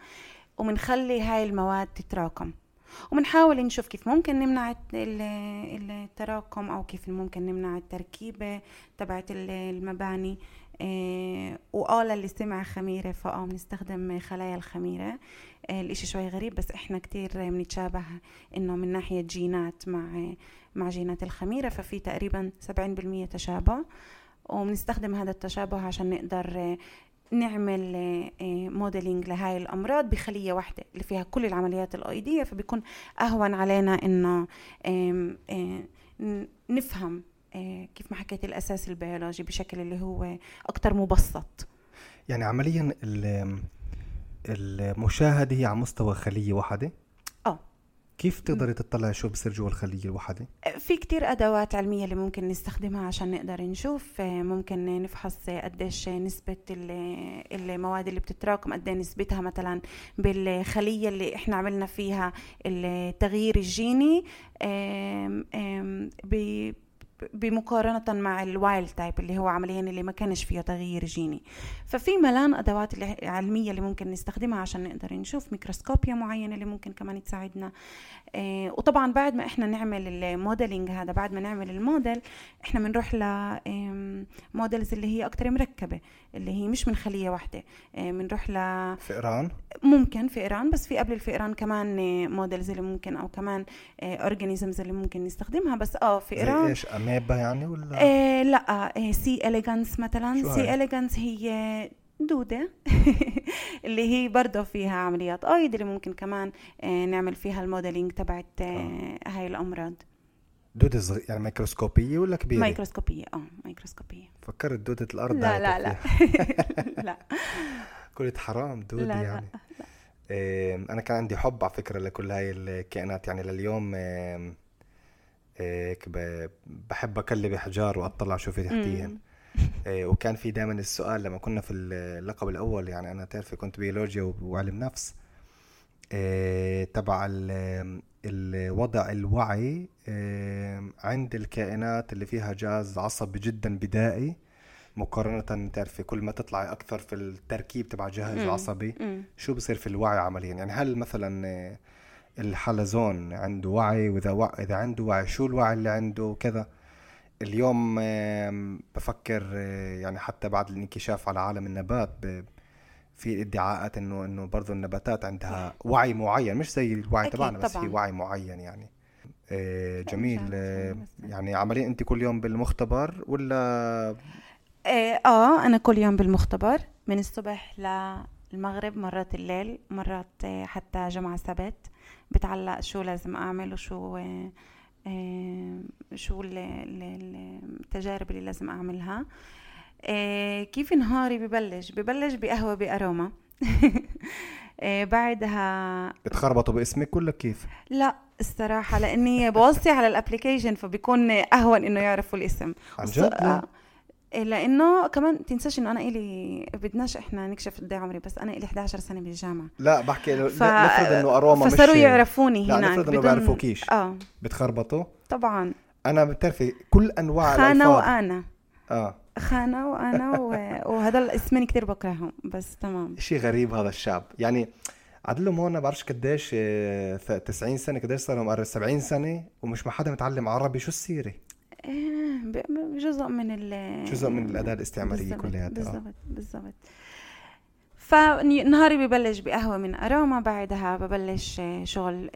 وبنخلي هاي المواد تتراكم. وبنحاول نشوف كيف ممكن نمنع التراكم أو كيف ممكن نمنع التركيبة تبعت المباني إيه وآه اللي سمع خميرة فآه بنستخدم خلايا الخميرة. إيه الإشي شوي غريب بس إحنا كتير بنتشابه إنه من ناحية جينات مع مع جينات الخميرة ففي تقريبا سبعين بالمية تشابه. وبنستخدم هذا التشابه عشان نقدر نعمل modeling إيه، لهاي الأمراض بخلية واحدة اللي فيها كل العمليات الأيضية فبيكون أهون علينا إنه نفهم آه، كيف ما حكيت الأساس البيولوجي بشكل اللي هو أكتر مبسط. يعني عمليا المشاهدة هي على مستوى خلية واحدة. آه كيف تقدري تطلعي شو بصير جوا الخلية الواحدة؟ في كتير أدوات علمية اللي ممكن نستخدمها عشان نقدر نشوف ممكن نفحص قديش نسبة المواد اللي بتتراكم قد نسبتها مثلا بالخلية اللي إحنا عملنا فيها التغيير الجيني بمقارنة مع ال wild type اللي هو عمليا اللي ما كانش فيه تغيير جيني. ففي ملان أدوات علمية اللي ممكن نستخدمها عشان نقدر نشوف ميكروسكوبيا معينة اللي ممكن كمان تساعدنا. وطبعا بعد ما إحنا نعمل ال modeling هذا بعد ما نعمل الموديل إحنا بنروح ل models اللي هي أكتر مركبة اللي هي مش من خلية واحدة. بنروح آه ل فئران ممكن فئران بس في قبل الفئران كمان models اللي ممكن أو كمان organisms اللي ممكن نستخدمها. بس آه فئران إيش أميبا يعني ولا؟ إيه لا إيه C. elegans مثلا. C. elegans هي دودة اللي هي برضه فيها عمليات ايض اللي ممكن كمان إيه نعمل فيها ال modeling تبعت إيه هاي الأمراض. دودة صغيرة يعني ميكروسكوبية ولا كبيرة؟ ميكروسكوبية آه ميكروسكوبية. فكرت دودة الأرض لا لا لا. لا. قلت حرام دودة لا يعني. لا لا. إيه أنا كان عندي حب على فكرة لكل هاي الكائنات. يعني لليوم إيه هيك بحب اقلب احجار وأطلع شو في تحتيهن إيه وكان في دائما السؤال لما كنا في اللقب الأول يعني أنا تعرفي كنت بيولوجيا وعلم نفس. إيه تبع الوضع الوعي إيه عند الكائنات اللي فيها جهاز عصبي جدا بدائي. مقارنة تعرفي كل ما تطلعي أكثر في التركيب تبع جهاز عصبي شو بصير في الوعي عمليا؟ يعني هل مثلا الحلزون عنده وعي؟ وإذا وع... إذا عنده وعي شو الوعي اللي عنده؟ وكذا اليوم بفكر يعني حتى بعد الانكشاف على عالم النبات في ادعاءات إنه إنه برضه النباتات عندها وعي معين مش زي الوعي تبعنا بس في وعي معين يعني. جميل. يعني عمليا أنت كل يوم بالمختبر ولا؟ آه أنا كل يوم بالمختبر من الصبح للمغرب مرات الليل مرات حتى جمعة سبت. بتعلق شو لازم أعمل وشو آه، شو التجارب اللي لازم أعملها. آه، كيف نهاري ببلش؟ ببلش بقهوة بأروما. آه، بعدها بتخربطوا باسمك ولا كيف؟ لا الصراحة لأني بوصي على الابلكيشن فبيكون أهون إنه يعرفوا الاسم. عن جد؟ إيه، لأنه كمان تنساش إنه أنا إلي بدناش إحنا نكشف قد إيه عمري بس أنا إلي 11 سنة بالجامعة. لا بحكي ف... نفرض إنه أروما فصاروا مش... يعرفوني لا هناك نفرض إنه بدون... بيعرفوكيش. آه. بتخربطوا؟ طبعا. أنا بتعرفي كل أنواع خانة وأنا. آه. خانة وأنا و... وهذا الاسمين كثير بكرههم بس تمام. شيء غريب هذا الشاب. يعني عدلهم هون بعرفش قديش 90 آه، سنة قديش صار لهم؟ 70 سنة ومش ما حدا متعلم عربي شو السيرة؟ جزء من ال جزء من الاداه الاستعماريه كلها بالضبط بالضبط. فنهاري ببلش بقهوة من أروما بعدها ببلش شغل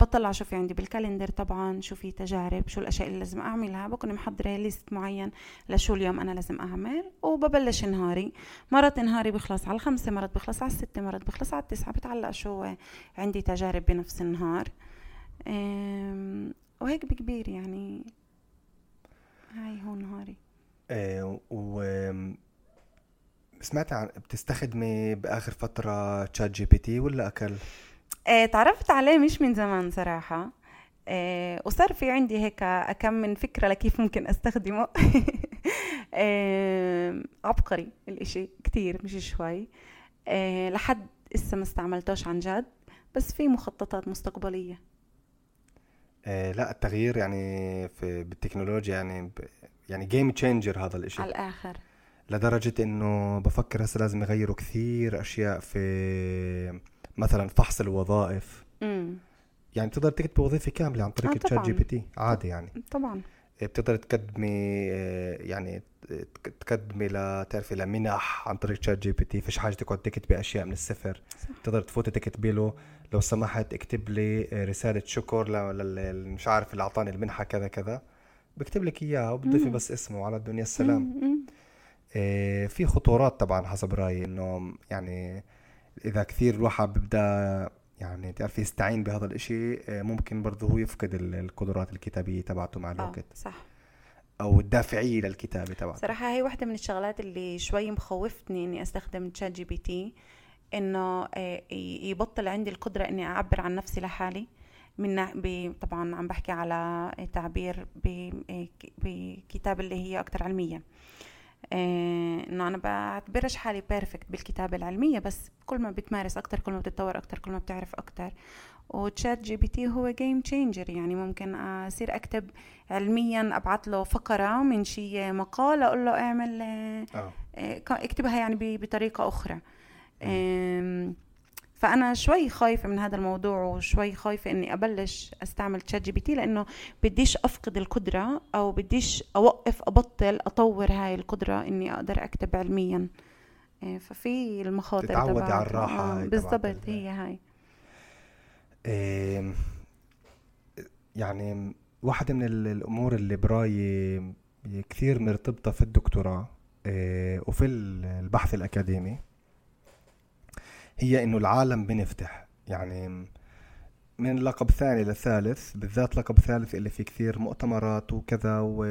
بطلع شو في عندي بال calendar طبعا شو في تجارب شو الأشياء اللي لازم أعملها. بكون محضرة list معين لشو اليوم أنا لازم أعمل وببلش نهاري. مرات نهاري بخلص على الخمسة مرات بخلص على الستة مرات بخلص على التسعة بتعلق شو عندي تجارب بنفس النهار. وهيك بكبير يعني. هاي هو نهاري. آه و سمعت عن بتستخدمي بآخر فترة ChatGPT ولا اكل؟ آه تعرفت عليه مش من زمان صراحة. آه وصار في عندي هيك كم من فكرة لكيف ممكن أستخدمه. آه عبقري الإشي كتير مش شوي. آه لحد لسه ما استعملتوش عن جد بس في مخططات مستقبلية. آه لا التغيير يعني في بالتكنولوجيا يعني ب يعني game changer هذا الإشي. على الآخر. لدرجة إنه بفكر هسه لازم يغيروا كثير أشياء في مثلا فحص الوظائف. امم يعني بتقدر تكتب وظيفة كاملة عن طريق ال ChatGPT عادي يعني. طبعا. آه، بتقدر تقدمي آه، يعني تقدمي لتعرفي لمنح عن طريق ChatGPT فيش حاجة تقعد تكتبي أشياء من الصفر. صح. تقدر تفوتي تكتبي له. لو سمحت اكتب لي رسالة شكر لل مش عارف اللي أعطاني المنحة كذا كذا. بكتب لك إياها وبتضيفي بس اسمه على الدنيا. السلام. إيه في خطورات طبعا حسب رأيي إنه يعني إذا كثير الواحد بيبدأ يعني تعرف يستعين بهذا الإشي إيه، ممكن برضه هو يفقد القدرات الكتابية تبعته مع الوقت. صح. أو الدافعية للكتابة تبعته. صراحة هي واحدة من الشغلات اللي شوي مخوفتني إني أستخدم ChatGPT. إنه إيه، يبطل عندي القدرة إني أعبر عن نفسي لحالي من طبعا عم بحكي على تعبير بكتاب اللي هي أكثر علميه آه، إنه أنا بعتبرش حالي perfect بالكتابة العلمية بس كل ما بتمارس أكثر كل ما بتتطور أكثر كل ما بتعرف أكثر و ChatGPT هو game changer يعني ممكن أصير أكتب علميا أبعث له فقرة من شي مقال أقول له اعمل آه. آه. اكتبها يعني بطريقة أخرى فأنا شوي خايفة من هذا الموضوع وشوي خايفة إني أبلش أستعمل ChatGPT لأنه بديش أفقد القدرة أو بديش أوقف أبطل أطور هاي القدرة إني أقدر أكتب علميا. إيه، ففي المخاطر تتعودي على الراحة آه بالضبط هي هاي. إيه يعني واحدة من الأمور اللي برايي كثير مرتبطة في الدكتوراه إيه وفي البحث الأكاديمي. هي إنه العالم بنفتح. يعني من لقب ثاني لثالث بالذات لقب ثالث اللي فيه كثير مؤتمرات وكذا و...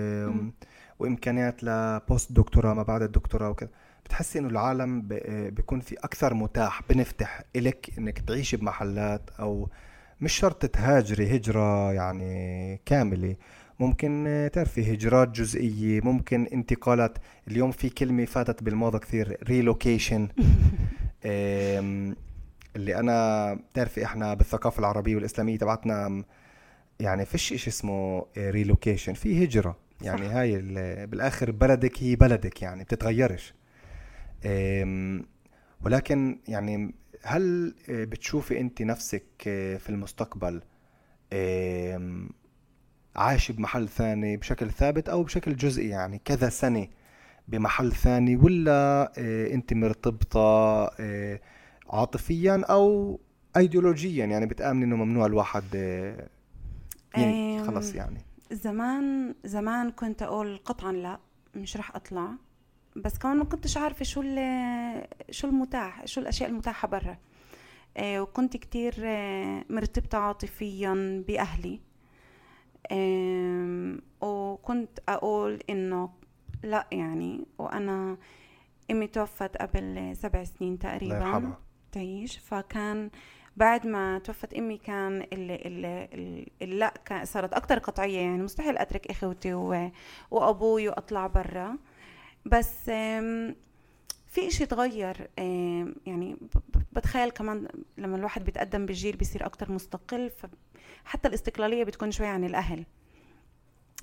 وإمكانيات لبوست دكتوراه ما بعد الدكتوراه وكذا. بتحسي إنه العالم ب... بيكون في أكثر متاح بنفتح إلك إنك تعيشي بمحلات أو مش شرط تهاجري هجرة يعني كاملة. ممكن تعرفي هجرات جزئية ممكن انتقالات. اليوم في كلمة فاتت بالماضي كثير ريلوكيشن اللي أنا بتعرفي إحنا بالثقافة العربية والإسلامية تبعتنا يعني فيش شيء اسمه ريلوكيشن في هجرة. يعني صح. هاي بالآخر بلدك هي بلدك يعني بتتغيرش. ولكن يعني هل بتشوفي أنت نفسك في المستقبل عايش بمحل ثاني بشكل ثابت أو بشكل جزئي؟ يعني كذا سنة بمحل ثاني ولا آه، أنت مرتبطة آه، عاطفيا أو ايديولوجيا يعني بتآمني إنه ممنوع الواحد آه، يعني خلص يعني. زمان زمان كنت أقول قطعا لا مش رح أطلع. بس كمان ما كنتش عارفة شو شو المتاح شو الأشياء المتاحة برا. وكنت كتير مرتبطة عاطفيا بأهلي. وكنت أقول إنه لا يعني وأنا أمي توفت قبل سبع سنين تقريبا. تعيش. فكان بعد ما توفت أمي كان لا صارت أكثر قطعية يعني مستحيل أترك إخوتي وأبوي وأطلع برا. بس في إشي تغير يعني بتخيل كمان لما الواحد بيتقدم بالجيل بيصير أكثر مستقل فحتى الاستقلالية بتكون شوي عن الأهل.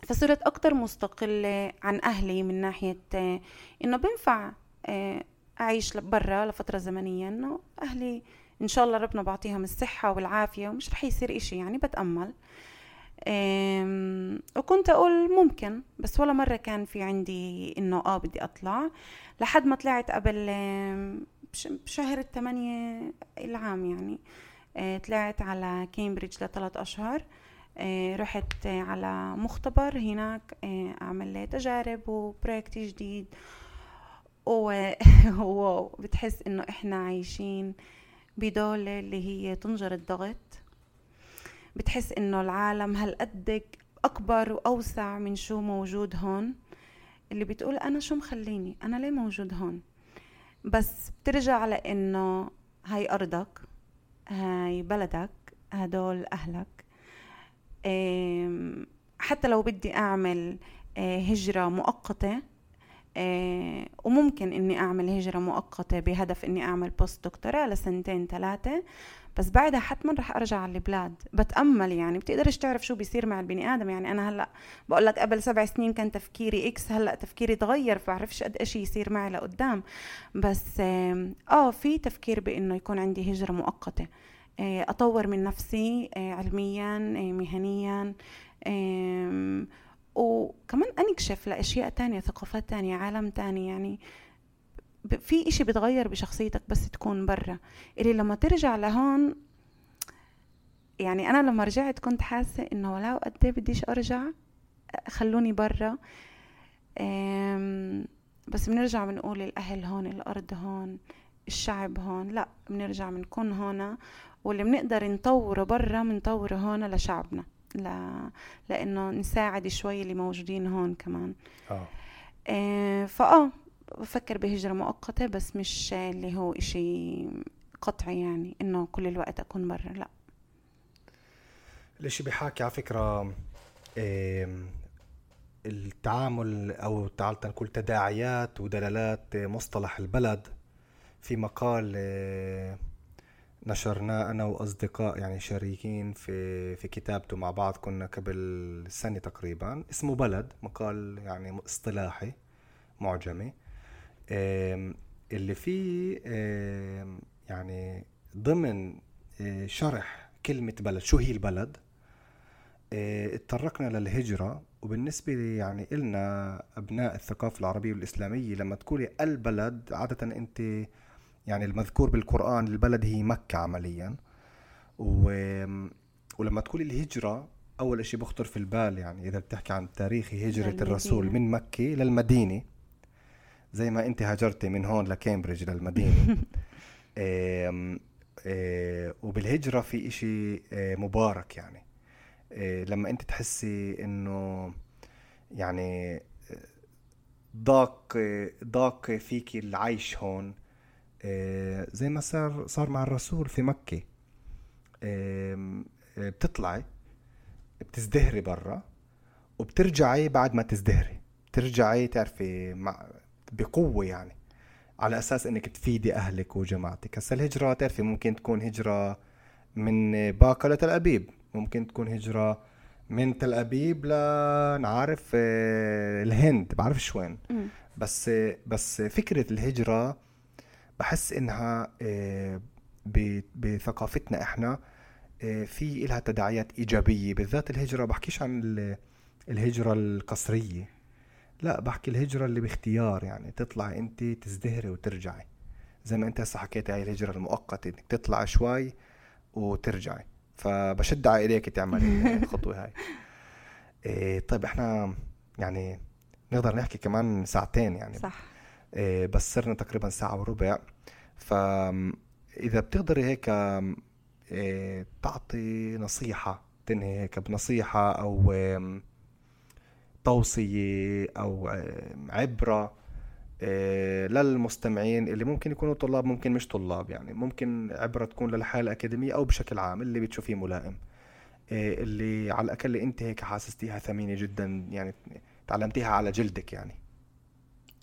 فصرت أكتر مستقلة عن أهلي من ناحية آه، إنه بنفع آه، أعيش برا لفترة زمنية إنه أهلي إن شاء الله ربنا بعطيهم الصحة والعافية ومش رح يصير إشي يعني بتأمل. وكنت أقول ممكن بس ولا مرة كان في عندي إنه آه بدي أطلع. لحد ما طلعت قبل بشهر الثمانية العام يعني آه، طلعت على كامبريدج لثلاث أشهر. رحت على مختبر هناك آه، أعمل تجارب وبروجكت جديد. وبتحس إنه إحنا عايشين بدولة اللي هي تنجر الضغط. بتحس إنه العالم هالقدك أكبر وأوسع من شو موجود هون. اللي بتقول أنا شو مخليني؟ أنا ليه موجود هون؟ بس بترجع لإنه هاي أرضك هاي بلدك هدول أهلك. حتى لو بدي أعمل آه، هجرة مؤقتة آه، وممكن إني أعمل هجرة مؤقتة بهدف إني أعمل post دكتوراه لسنتين ثلاثة بس بعدها حتما رح أرجع على البلاد. بتأمل يعني بتقدرش تعرف شو بيصير مع البني آدم. يعني أنا هلأ بقول لك قبل سبع سنين كان تفكيري X هلأ تفكيري تغير فبعرفش قد إيش يصير معي لقدام. بس آه في تفكير بإنه يكون عندي هجرة مؤقتة. أطور من نفسي آه، علميا آه، مهنيا وكمان أنكشف لأشياء تانية ثقافات تانية عالم تاني يعني في إشي بتغير بشخصيتك بس تكون برا. اللي لما ترجع لهون يعني أنا لما رجعت كنت حاسة إنه ولو قد إيه بديش أرجع خلوني برا. بس بنرجع بنقول الأهل هون الأرض هون الشعب هون لا بنرجع بنكون هون. واللي بنقدر نطوره برا بنطوره هون لشعبنا ل... لأنه نساعد شوي اللي موجودين هون كمان. آه, آه فآه بفكر بهجرة مؤقتة بس مش اللي هو إشي قطعي يعني إنه كل الوقت أكون برا لا. الإشي بيحاكي على فكرة التعامل أو تعال نقول تداعيات ودلالات مصطلح البلد في مقال آه، نشرناه أنا وأصدقاء يعني شريكين في في كتابته مع بعض كنا قبل سنة تقريبا. اسمه بلد مقال يعني اصطلاحي معجمي اللي فيه يعني ضمن شرح كلمة بلد شو هي البلد؟ اتطرقنا للهجرة. وبالنسبة يعني إلنا أبناء الثقافة العربية والإسلامية لما تقولي البلد عادة أنت يعني المذكور بالقرآن البلد هي مكة عمليا. و... ولما تقولي الهجرة أول شيء بخطر في البال يعني إذا بتحكي عن تاريخ هجرة الرسول من مكة للمدينة. زي ما أنت هاجرتي من هون لكامبريدج للمدينة. آم... آه... وبالهجرة في إشي آه... مبارك يعني. آه... لما أنت تحسي إنه يعني ضاق ضاق فيك العيش هون آه، زي ما صار صار مع الرسول في مكة. آه، بتطلعي بتزدهري برا وبترجعي بعد ما تزدهري. بترجعي تعرفي مع بقوة يعني على أساس إنك تفيدي أهلك وجماعتك. هسا الهجرة تعرفي ممكن تكون هجرة من باقة لتل أبيب. ممكن تكون هجرة من تل أبيب لنعرف آه، الهند. بعرفش وين. بس بس فكرة الهجرة بحس إنها آه، بثقافتنا إحنا آه، في إلها تداعيات إيجابية بالذات الهجرة. بحكيش عن الهجرة القصرية. لا بحكي الهجرة اللي باختيار يعني تطلعي أنت تزدهري وترجعي. زي ما أنت هسه حكيتي هاي الهجرة المؤقتة إنك تطلعي شوي وترجعي. فبشد على ايديك تعملي الخطوة هاي. إيه طيب إحنا يعني نقدر نحكي كمان ساعتين يعني. صح. بس صرنا تقريبا ساعة وربع. فإذا بتقدري هيك إيه، تعطي نصيحة تنهي هيك بنصيحة أو توصية أو عبرة إيه، للمستمعين اللي ممكن يكونوا طلاب ممكن مش طلاب يعني. ممكن عبرة تكون للحياة الأكاديمية أو بشكل عام اللي بتشوفيه ملائم. اللي على الأقل أنت هيك حاسستيها ثمينة جدا يعني تعلمتيها على جلدك يعني.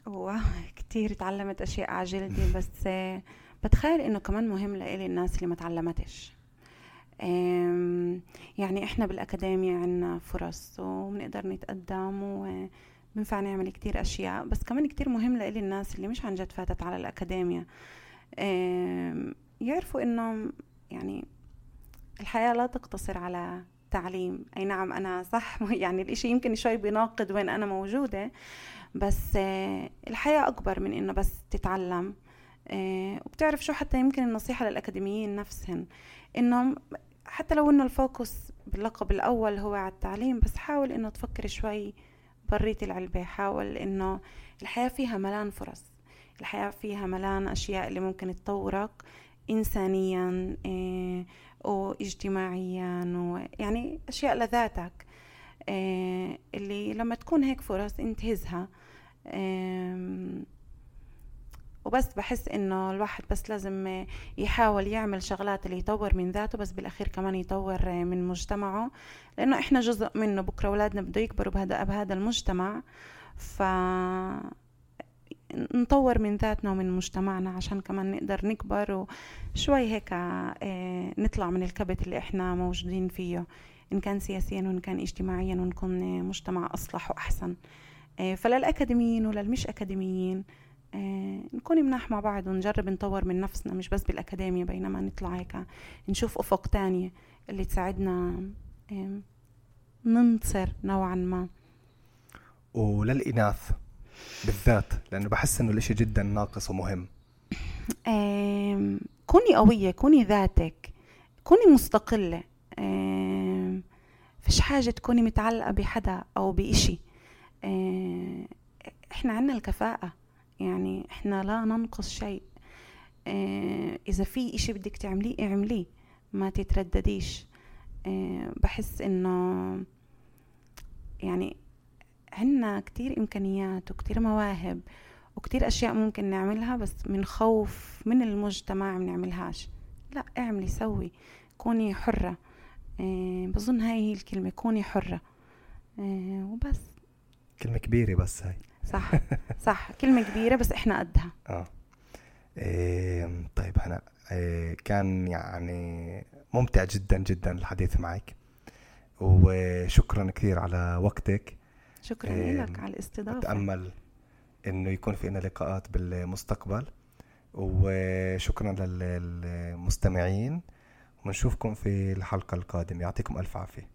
كتير تعلمت أشياء على جلدي بس بتخيل إنه كمان مهم لإلي الناس اللي ما تعلمتش. يعني إحنا بالأكاديمية عنا فرص وبنقدر نتقدم وبنفع نعمل كتير أشياء بس كمان كتير مهم لإلي الناس اللي مش عن جد فاتت على الأكاديمية. يعرفوا إنه يعني الحياة لا تقتصر على تعليم. أي نعم أنا صح يعني الإشي يمكن شوي بيناقض وين أنا موجودة بس آه، الحياة أكبر من إنه بس تتعلم. آه، وبتعرف شو حتى يمكن النصيحة للأكاديميين نفسهم إنهم حتى لو إنه ال focus باللقب الأول هو على التعليم بس حاول إنه تفكر شوي برّات العلبة. حاول إنه الحياة فيها ملان فرص. الحياة فيها ملان أشياء اللي ممكن تطورك إنسانيا آه، واجتماعيا ويعني أشياء لذاتك. اللي لما تكون هيك فرص انتهزها. وبس بحس إنه الواحد بس لازم يحاول يعمل شغلات اللي يطور من ذاته بس بالأخير كمان يطور من مجتمعه لأنه إحنا جزء منه. بكرة أولادنا بده يكبروا بهذا بهذا المجتمع ف نطور من ذاتنا ومن مجتمعنا عشان كمان نقدر نكبر وشوي هيك آه، نطلع من الكبت اللي إحنا موجودين فيه إن كان سياسيا وإن كان اجتماعيا ونكون مجتمع أصلح وأحسن. آه، فللأكاديميين وللمش أكاديميين آه، نكون مناح مع بعض ونجرب نطور من نفسنا مش بس بالأكاديمية بينما نطلع هيك نشوف أفق تانية اللي تساعدنا ننتصر نوعا ما. وللإناث بالذات لأنه بحس إنه الإشي جدا ناقص ومهم. كوني قوية كوني ذاتك كوني مستقلة فيش حاجة تكوني متعلقة بحدا أو بإشي. آه، إحنا عنا الكفاءة. يعني إحنا لا ننقص شيء. آه، إذا في إشي بدك تعمليه اعمليه. ما تتردديش. آه، بحس إنه يعني عنا كتير إمكانيات وكتير مواهب وكتير أشياء ممكن نعملها بس من خوف من المجتمع ما نعملهاش لا اعملي سوي. كوني حرة. آه، بظن هاي هي الكلمة كوني حرة. آه، وبس. كلمة كبيرة بس هاي. صح صح. كلمة كبيرة بس إحنا قدها. آه. إيه طيب هنا إيه كان يعني ممتع جدا جدا الحديث معك. وشكرا كثير على وقتك. شكرا إيه، لك على الاستضافة. أتأمل إنه يكون في لنا لقاءات بالمستقبل. وشكرا للمستمعين. ونشوفكم في الحلقة القادمة. يعطيكم ألف عافية.